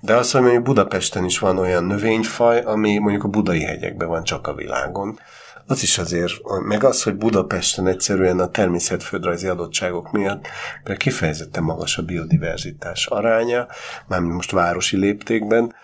De azt, hogy mondjuk Budapesten is van olyan növényfaj, ami mondjuk a budai hegyekben van csak a világon, az is azért, meg az, hogy Budapesten egyszerűen a természetföldrajzi adottságok miatt mert kifejezetten magas a biodiverzitás aránya, mármint most városi léptékben,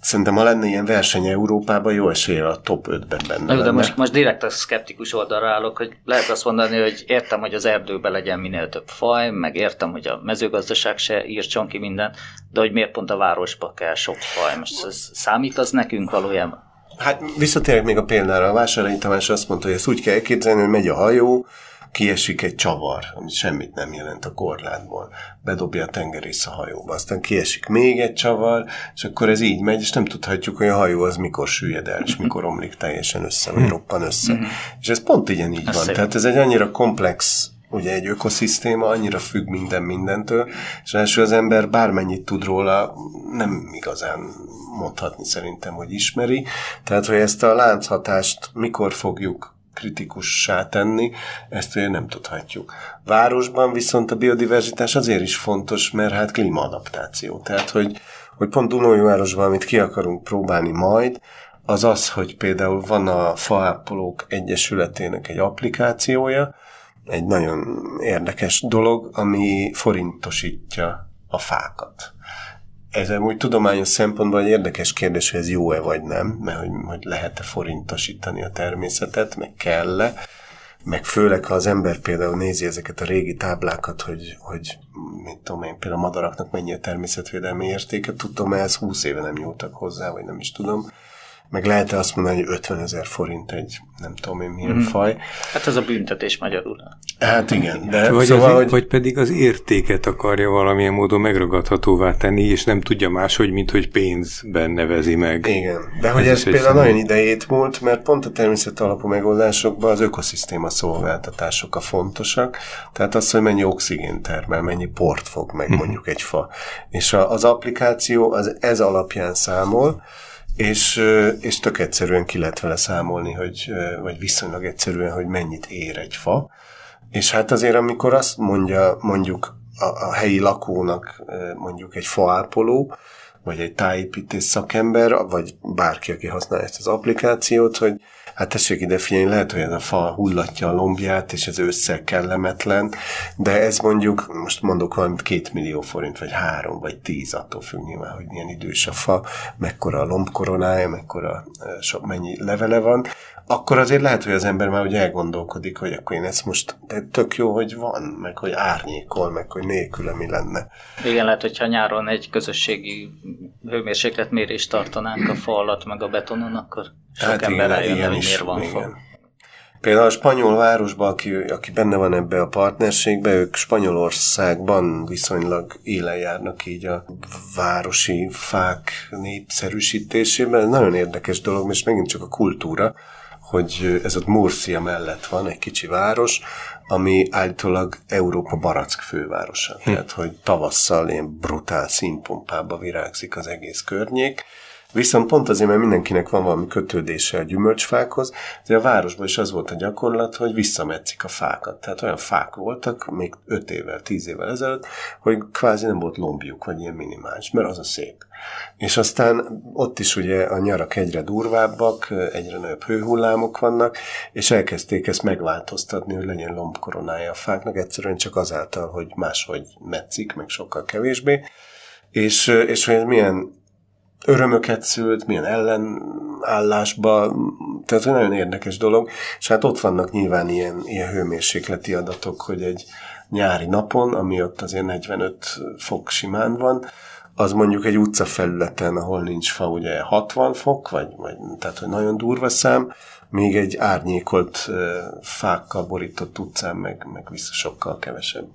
Szerintem, ha lenne ilyen verseny Európában, jó esélye a top 5-ben benne Na, de most, most direkt a szkeptikus oldalra állok, hogy lehet azt mondani, hogy értem, hogy az erdőben legyen minél több faj, meg értem, hogy a mezőgazdaság se írtson ki mindent, de hogy miért pont a városba kell sok faj? Most ez számít az nekünk valójában? Hát visszatérek még a példára. A Vásárhelyi Tamás azt mondta, hogy ezt úgy kell elképzelni, hogy megy a hajó, kiesik egy csavar, ami semmit nem jelent a korlátból. Bedobja a tengerész a hajóba. Aztán kiesik még egy csavar, és akkor ez így megy, és nem tudhatjuk, hogy a hajó az mikor süllyed el, és mikor omlik teljesen össze, vagy roppan össze. Mm-hmm. És ez pont igen így van. Tehát ez egy annyira komplex ugye egy ökoszisztéma annyira függ minden mindentől, és első az ember bármennyit tud róla, nem igazán mondhatni szerintem, hogy ismeri. Tehát, hogy ezt a lánchatást mikor fogjuk kritikussá tenni, ezt ugye nem tudhatjuk. Városban viszont a biodiverzitás azért is fontos, mert hát klímaadaptáció. Tehát, hogy, hogy pont Dunói-városban, amit ki akarunk próbálni majd, az az, hogy például van a Faápolók Egyesületének egy applikációja, egy nagyon érdekes dolog, ami forintosítja a fákat. Ez úgy tudományos szempontból egy érdekes kérdés, hogy ez jó-e vagy nem, mert hogy, hogy lehet-e forintosítani a természetet, meg kell-e, meg főleg, ha az ember például nézi ezeket a régi táblákat, hogy, hogy mit tudom én, például a madaraknak mennyi a természetvédelmi értéke, tudom, ez 20 éve nem nyúltak hozzá, vagy nem is tudom meg lehet-e azt mondani, hogy 50 ezer forint egy nem tudom én milyen mm. faj. Hát ez a büntetés magyarul. Hát igen. De vagy, szóval, az, hogy... vagy pedig az értéket akarja valamilyen módon megragadhatóvá tenni, és nem tudja máshogy, mint hogy pénzben nevezi meg. Igen. De hogy ez, ez például nagyon idejét múlt, mert pont a természet alapú megoldásokban az ökoszisztéma szolgáltatások a fontosak. Tehát az, hogy mennyi oxigén termel, mennyi port fog meg mhm. mondjuk egy fa. És a, az applikáció az ez alapján számol, és, és tök egyszerűen ki lehet vele számolni, hogy, vagy viszonylag egyszerűen, hogy mennyit ér egy fa. És hát azért, amikor azt mondja mondjuk a, a helyi lakónak mondjuk egy faápoló, vagy egy tájépítés szakember, vagy bárki, aki használja ezt az applikációt, hogy hát tessék ide figyelni, lehet, hogy a fa hullatja a lombját, és ez ősszel kellemetlen, de ez mondjuk, most mondok valamit, két millió forint, vagy három, vagy tíz, attól függ nyilván, hogy milyen idős a fa, mekkora a lombkoronája, mekkora sok, mennyi levele van, akkor azért lehet, hogy az ember már ugye elgondolkodik, hogy akkor én ezt most, de tök jó, hogy van, meg hogy árnyékol, meg hogy nélküle mi lenne. Igen, lehet, hogyha nyáron egy közösségi hőmérsékletmérést tartanánk a fa alatt, meg a betonon, akkor sok hát ember eljönne, hogy miért van igen. fa. Például a spanyol városban, aki, aki benne van ebbe a partnerségbe, ők Spanyolországban viszonylag élen járnak így a városi fák népszerűsítésében. Nagyon érdekes dolog, és megint csak a kultúra, hogy ez ott Murcia mellett van, egy kicsi város, ami állítólag Európa barack fővárosa. Hm. Tehát, hogy tavasszal ilyen brutál színpompába virágzik az egész környék, Viszont pont azért, mert mindenkinek van valami kötődése a gyümölcsfákhoz, de a városban is az volt a gyakorlat, hogy visszametszik a fákat. Tehát olyan fák voltak, még 5 évvel, 10 évvel ezelőtt, hogy kvázi nem volt lombjuk, vagy ilyen minimális, mert az a szép. És aztán ott is ugye a nyarak egyre durvábbak, egyre nagyobb hőhullámok vannak, és elkezdték ezt megváltoztatni, hogy legyen lombkoronája a fáknak, egyszerűen csak azáltal, hogy máshogy metszik, meg sokkal kevésbé. És, és hogy milyen örömöket szült, milyen ellenállásba, tehát nagyon érdekes dolog, és hát ott vannak nyilván ilyen, ilyen hőmérsékleti adatok, hogy egy nyári napon, ami ott azért 45 fok simán van, az mondjuk egy utcafelületen, ahol nincs fa, ugye 60 fok, vagy, vagy tehát hogy nagyon durva szám, még egy árnyékolt fákkal borított utcán meg, meg vissza sokkal kevesebb.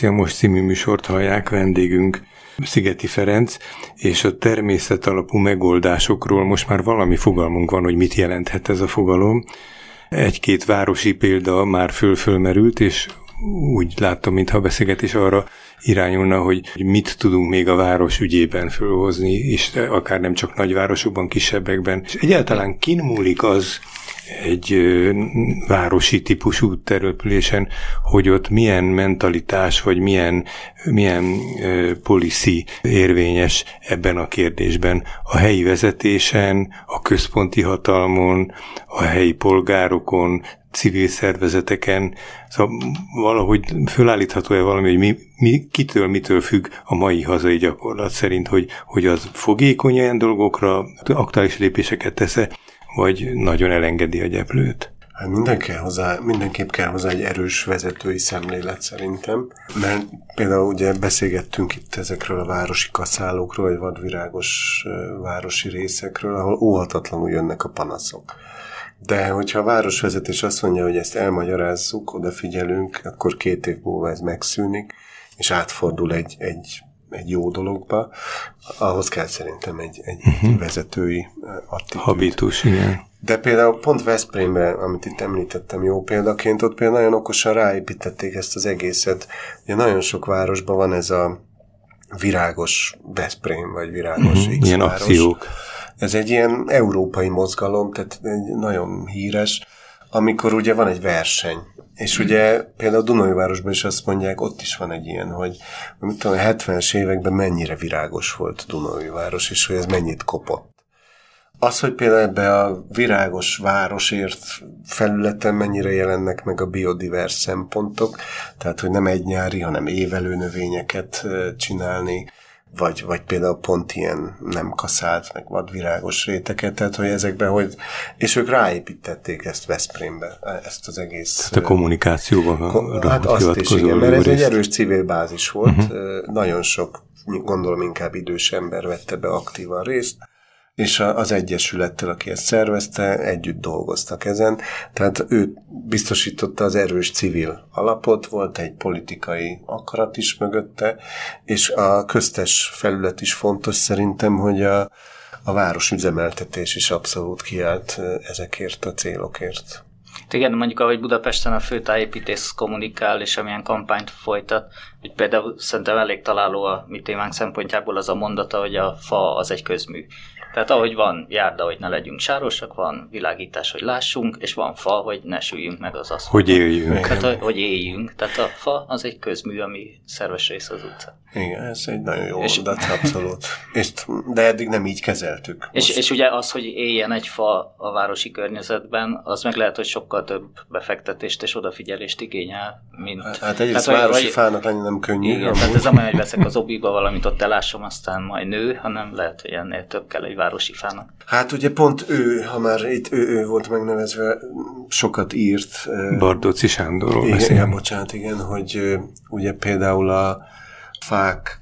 Demokrácia Most című műsort hallják, vendégünk Szigeti Ferenc, és a természet alapú megoldásokról most már valami fogalmunk van, hogy mit jelenthet ez a fogalom. Egy-két városi példa már föl-fölmerült, és úgy láttam, mintha a beszélgetés arra irányulna, hogy mit tudunk még a város ügyében fölhozni, és akár nem csak nagyvárosokban, kisebbekben. És egyáltalán kin múlik az, egy városi típusú terülpülésen, hogy ott milyen mentalitás, vagy milyen, milyen policy érvényes ebben a kérdésben. A helyi vezetésen, a központi hatalmon, a helyi polgárokon, civil szervezeteken, szóval valahogy fölállítható-e valami, hogy mi, mi, kitől, mitől függ a mai hazai gyakorlat szerint, hogy, hogy az fogékony ilyen dolgokra, aktuális lépéseket tesz vagy nagyon elengedi a gyeplőt? Hát minden kell hozzá, mindenképp kell hozzá egy erős vezetői szemlélet szerintem, mert például ugye beszélgettünk itt ezekről a városi kaszálókról, vagy vadvirágos városi részekről, ahol óhatatlanul jönnek a panaszok. De hogyha a városvezetés azt mondja, hogy ezt elmagyarázzuk, odafigyelünk, akkor két év múlva ez megszűnik, és átfordul egy, egy egy jó dologba, ahhoz kell szerintem egy, egy uh-huh. vezetői attitűd. Habitus, igen. De például pont Veszprémben, amit itt említettem jó példaként, ott például nagyon okosan ráépítették ezt az egészet. Ugye nagyon sok városban van ez a virágos Veszprém, vagy virágos uh-huh, X Ilyen akciók. Ez egy ilyen európai mozgalom, tehát egy nagyon híres, amikor ugye van egy verseny, és ugye például Dunajvárosban is azt mondják, ott is van egy ilyen, hogy mit tudom, a 70-es években mennyire virágos volt Dunajváros, és hogy ez mennyit kopott. Az, hogy például ebbe a virágos városért felületen mennyire jelennek meg a biodivers szempontok, tehát hogy nem egy nyári, hanem évelő növényeket csinálni, vagy, vagy például pont ilyen nem kaszált, meg vadvirágos réteket, tehát hogy ezekben, hogy, és ők ráépítették ezt Veszprémbe, ezt az egész... Tehát a kommunikációban ko- Hát azt is, igen, mert ez egy erős civil bázis volt, uh-huh. nagyon sok, gondolom inkább idős ember vette be aktívan részt, és az Egyesülettel, aki ezt szervezte, együtt dolgoztak ezen. Tehát ő biztosította az erős civil alapot, volt egy politikai akarat is mögötte, és a köztes felület is fontos szerintem, hogy a, a város üzemeltetés is abszolút kiállt ezekért a célokért. Igen, mondjuk ahogy Budapesten a főtájépítész kommunikál, és amilyen kampányt folytat, hogy például szerintem elég találó a mi témánk szempontjából az a mondata, hogy a fa az egy közmű. Tehát ahogy van járda, hogy ne legyünk sárosak, van világítás, hogy lássunk, és van fa, hogy ne süljünk meg az aszfalt. Hogy éljünk. Tehát, hogy éljünk. Tehát a fa az egy közmű, ami szerves rész az utca. Igen, ez egy nagyon jó és, mondat, abszolút. És, de eddig nem így kezeltük. És, és ugye az, hogy éljen egy fa a városi környezetben, az meg lehet, hogy sokkal több befektetést és odafigyelést igényel, mint... Hát, hát egyrészt tehát, városi vagy, fának lenni nem könnyű. Igen, tehát ez amely, hogy veszek az obiba valamit, ott elásom, aztán majd nő, hanem lehet, hogy ennél több kell egy városi fának. Hát ugye pont ő, ha már itt ő, ő volt megnevezve, sokat írt. Bardóci Sándorról igen, igen, bocsánat, igen, hogy ugye például a fák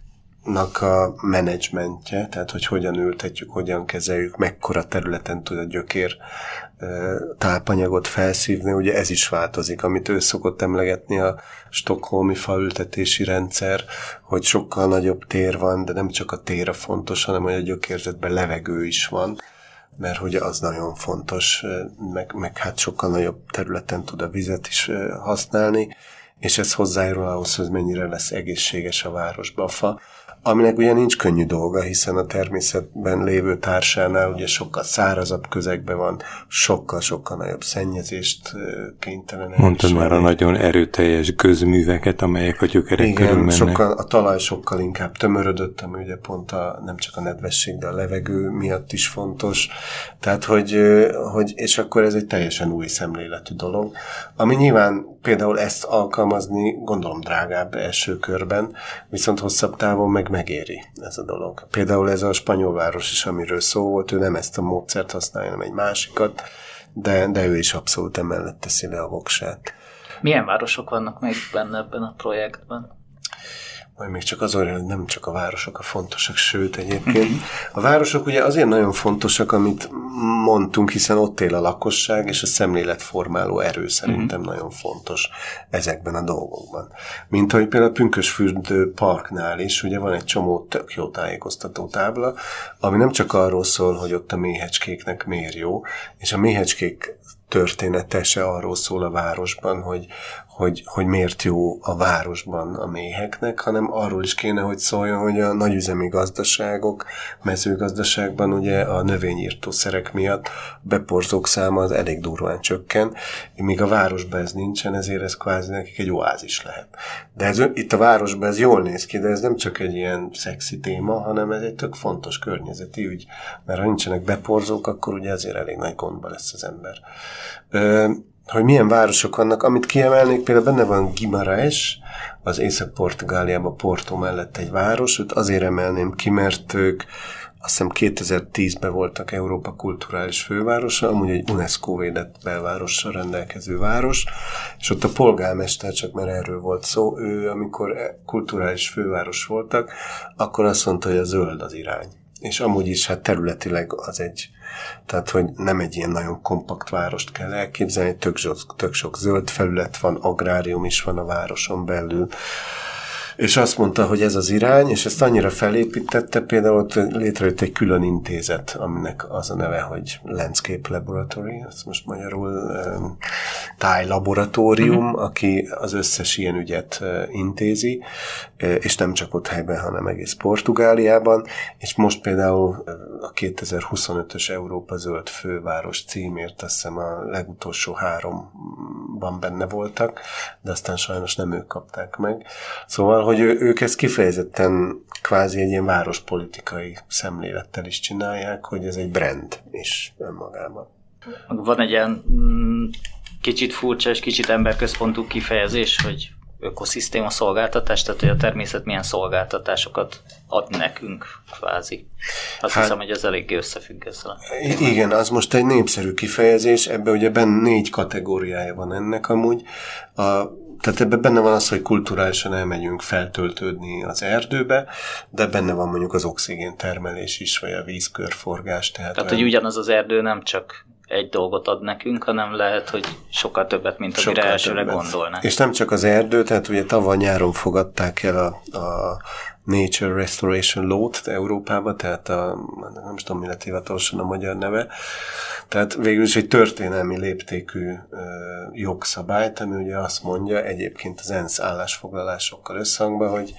nak a menedzsmentje, tehát hogy hogyan ültetjük, hogyan kezeljük, mekkora területen tud a gyökér tápanyagot felszívni, ugye ez is változik, amit ő szokott emlegetni a stokholmi faültetési rendszer, hogy sokkal nagyobb tér van, de nem csak a tér a fontos, hanem hogy a gyökérzetben levegő is van, mert hogy az nagyon fontos, meg, meg hát sokkal nagyobb területen tud a vizet is használni, és ez hozzájárul ahhoz, hogy mennyire lesz egészséges a városba a fa aminek ugye nincs könnyű dolga, hiszen a természetben lévő társánál ugye sokkal szárazabb közegben van, sokkal-sokkal nagyobb szennyezést kénytelen Mondtad már a nagyon erőteljes közműveket, amelyek a gyökerek Igen, körül mennek. Sokkal, a talaj sokkal inkább tömörödött, ami ugye pont a, nem csak a nedvesség, de a levegő miatt is fontos. Tehát, hogy, hogy és akkor ez egy teljesen új szemléletű dolog, ami nyilván például ezt alkalmazni gondolom drágább első körben, viszont hosszabb távon meg megéri ez a dolog. Például ez a spanyol város is, amiről szó volt, ő nem ezt a módszert használja, hanem egy másikat, de, de ő is abszolút emellett teszi le a voksát. Milyen városok vannak még benne ebben a projektben? Majd még csak az hogy nem csak a városok a fontosak, sőt egyébként. A városok ugye azért nagyon fontosak, amit mondtunk, hiszen ott él a lakosság, és a szemléletformáló erő szerintem uh-huh. nagyon fontos ezekben a dolgokban. Mint hogy például a Pünkösfürdő parknál is, ugye van egy csomó tök jó tájékoztató tábla, ami nem csak arról szól, hogy ott a méhecskéknek miért jó, és a méhecskék története se arról szól a városban, hogy, hogy, hogy miért jó a városban a méheknek, hanem arról is kéne, hogy szóljon, hogy a nagyüzemi gazdaságok, mezőgazdaságban ugye a növényírtószerek miatt beporzók száma az elég durván csökken, míg a városban ez nincsen, ezért ez kvázi nekik egy oázis lehet. De ez, itt a városban ez jól néz ki, de ez nem csak egy ilyen szexi téma, hanem ez egy tök fontos környezeti ügy, mert ha nincsenek beporzók, akkor ugye ezért elég nagy gondba lesz az ember hogy milyen városok vannak, amit kiemelnék, például benne van Guimarães, az Észak-Portugáliában Porto mellett egy város, őt azért emelném ki, mert ők azt hiszem 2010-ben voltak Európa kulturális fővárosa, amúgy egy UNESCO védett belvárossal rendelkező város, és ott a polgármester, csak mert erről volt szó, ő amikor kulturális főváros voltak, akkor azt mondta, hogy a zöld az irány. És amúgy is hát területileg az egy tehát, hogy nem egy ilyen nagyon kompakt várost kell elképzelni, tök sok, tök sok zöld felület van, agrárium is van a városon belül, és azt mondta, hogy ez az irány, és ezt annyira felépítette, például ott létrejött egy külön intézet, aminek az a neve, hogy Landscape Laboratory, azt most magyarul um, tájlaboratórium, uh-huh. aki az összes ilyen ügyet intézi, és nem csak ott helyben, hanem egész Portugáliában, és most például a 2025-ös Európa Zöld Főváros címért, azt hiszem a legutolsó háromban benne voltak, de aztán sajnos nem ők kapták meg. Szóval hogy ők ezt kifejezetten kvázi egy ilyen várospolitikai szemlélettel is csinálják, hogy ez egy brand is önmagában. Van egy ilyen mm, kicsit furcsa és kicsit emberközpontú kifejezés, hogy ökoszisztéma szolgáltatás, tehát hogy a természet milyen szolgáltatásokat ad nekünk, kvázi. Azt hát, hiszem, hogy ez eléggé összefügg ezzel. Igen, az most egy népszerű kifejezés, ebben ugye benne négy kategóriája van ennek amúgy. A tehát ebben benne van az, hogy kulturálisan elmegyünk feltöltődni az erdőbe, de benne van mondjuk az oxigén termelés is, vagy a vízkörforgás. Tehát, tehát hogy ugyanaz az erdő nem csak egy dolgot ad nekünk, hanem lehet, hogy sokkal többet, mint amire sokkal elsőre gondolnánk. És nem csak az erdő, tehát ugye tavaly nyáron fogadták el a, a Nature Restoration Law-t Európába, tehát a, nem is tudom, mi lett hivatalosan a magyar neve, tehát végül is egy történelmi léptékű ö, jogszabályt, ami ugye azt mondja, egyébként az ENSZ állásfoglalásokkal összhangban, hogy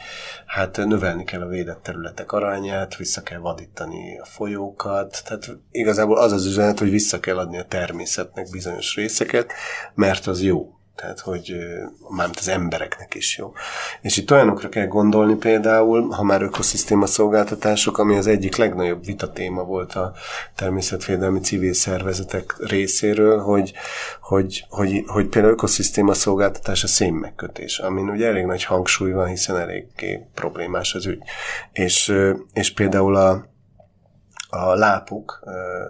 hát növelni kell a védett területek arányát, vissza kell vadítani a folyókat, tehát igazából az az üzenet, hogy vissza kell adni a természetnek bizonyos részeket, mert az jó. Tehát hogy mármint az embereknek is jó. És itt olyanokra kell gondolni például, ha már ökoszisztéma szolgáltatások, ami az egyik legnagyobb vitatéma volt a természetvédelmi civil szervezetek részéről, hogy, hogy, hogy, hogy például ökoszisztéma szolgáltatás a szénmegkötés, amin ugye elég nagy hangsúly van, hiszen eléggé problémás az ügy. És, és például a, a lápok,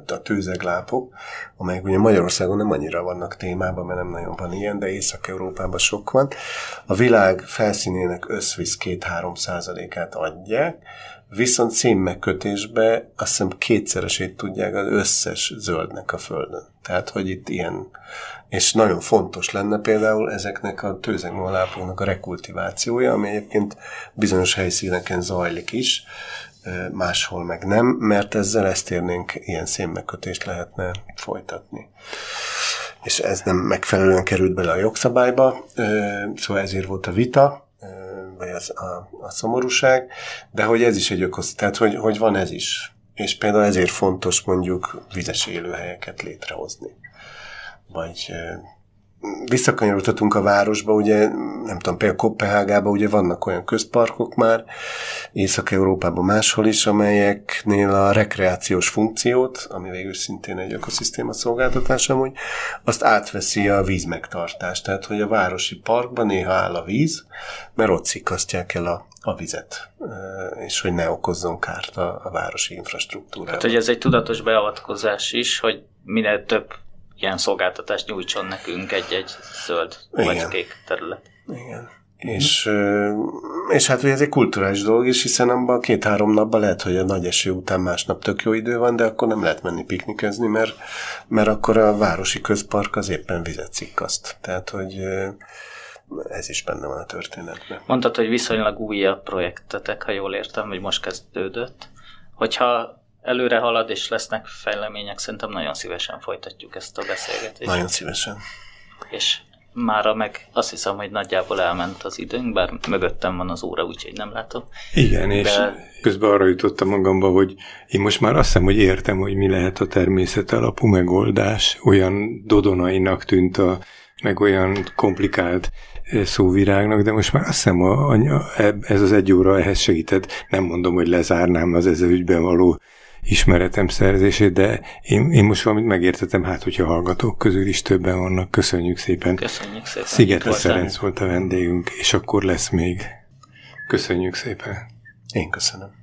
a tőzeglápok, amelyek ugye Magyarországon nem annyira vannak témában, mert nem nagyon van ilyen, de Észak-Európában sok van. A világ felszínének összvisz 2-3 százalékát adják, viszont szénmegkötésbe azt hiszem kétszeresét tudják az összes zöldnek a Földön. Tehát, hogy itt ilyen, és nagyon fontos lenne például ezeknek a tőzegmalápoknak a rekultivációja, ami egyébként bizonyos helyszíneken zajlik is, máshol meg nem, mert ezzel ezt érnénk, ilyen szénmegkötést lehetne folytatni. És ez nem megfelelően került bele a jogszabályba, szóval ezért volt a vita, vagy az, a, a szomorúság, de hogy ez is egy ökosz, tehát hogy, hogy van ez is. És például ezért fontos mondjuk vizes élőhelyeket létrehozni. Vagy visszakanyarodhatunk a városba, ugye, nem tudom, például Kopenhágában ugye vannak olyan közparkok már, Észak-Európában máshol is, amelyeknél a rekreációs funkciót, ami végül szintén egy ökoszisztéma szolgáltatás amúgy, azt átveszi a vízmegtartás. Tehát, hogy a városi parkban néha áll a víz, mert ott szikasztják el a, a vizet, és hogy ne okozzon kárt a, a városi infrastruktúrára. Hát, hogy ez egy tudatos beavatkozás is, hogy minél több ilyen szolgáltatást nyújtson nekünk egy-egy zöld Igen. vagy kék terület. Igen. És, és hát ugye ez egy kulturális dolog is, hiszen abban két-három napban lehet, hogy a nagy eső után másnap tök jó idő van, de akkor nem lehet menni piknikezni, mert, mert akkor a városi közpark az éppen vizet cikkaszt. Tehát, hogy ez is benne van a történetben. Mondtad, hogy viszonylag újabb projektetek, ha jól értem, hogy most kezdődött. Hogyha előre halad, és lesznek fejlemények, szerintem nagyon szívesen folytatjuk ezt a beszélgetést. Nagyon szívesen. És mára meg azt hiszem, hogy nagyjából elment az időnk, bár mögöttem van az óra, úgyhogy nem látom. Igen, De... és közben arra jutottam magamba, hogy én most már azt hiszem, hogy értem, hogy mi lehet a természet alapú megoldás. Olyan dodonainak tűnt a, meg olyan komplikált eh, szóvirágnak, de most már azt hiszem, a, a, ez az egy óra ehhez segített. Nem mondom, hogy lezárnám az ezzel ügyben való ismeretem szerzését, de én, én most valamit megértetem, hát hogyha hallgatók közül is többen vannak. Köszönjük szépen. Köszönjük szépen. Szigetre Szerenc volt a vendégünk, és akkor lesz még. Köszönjük szépen. Én köszönöm.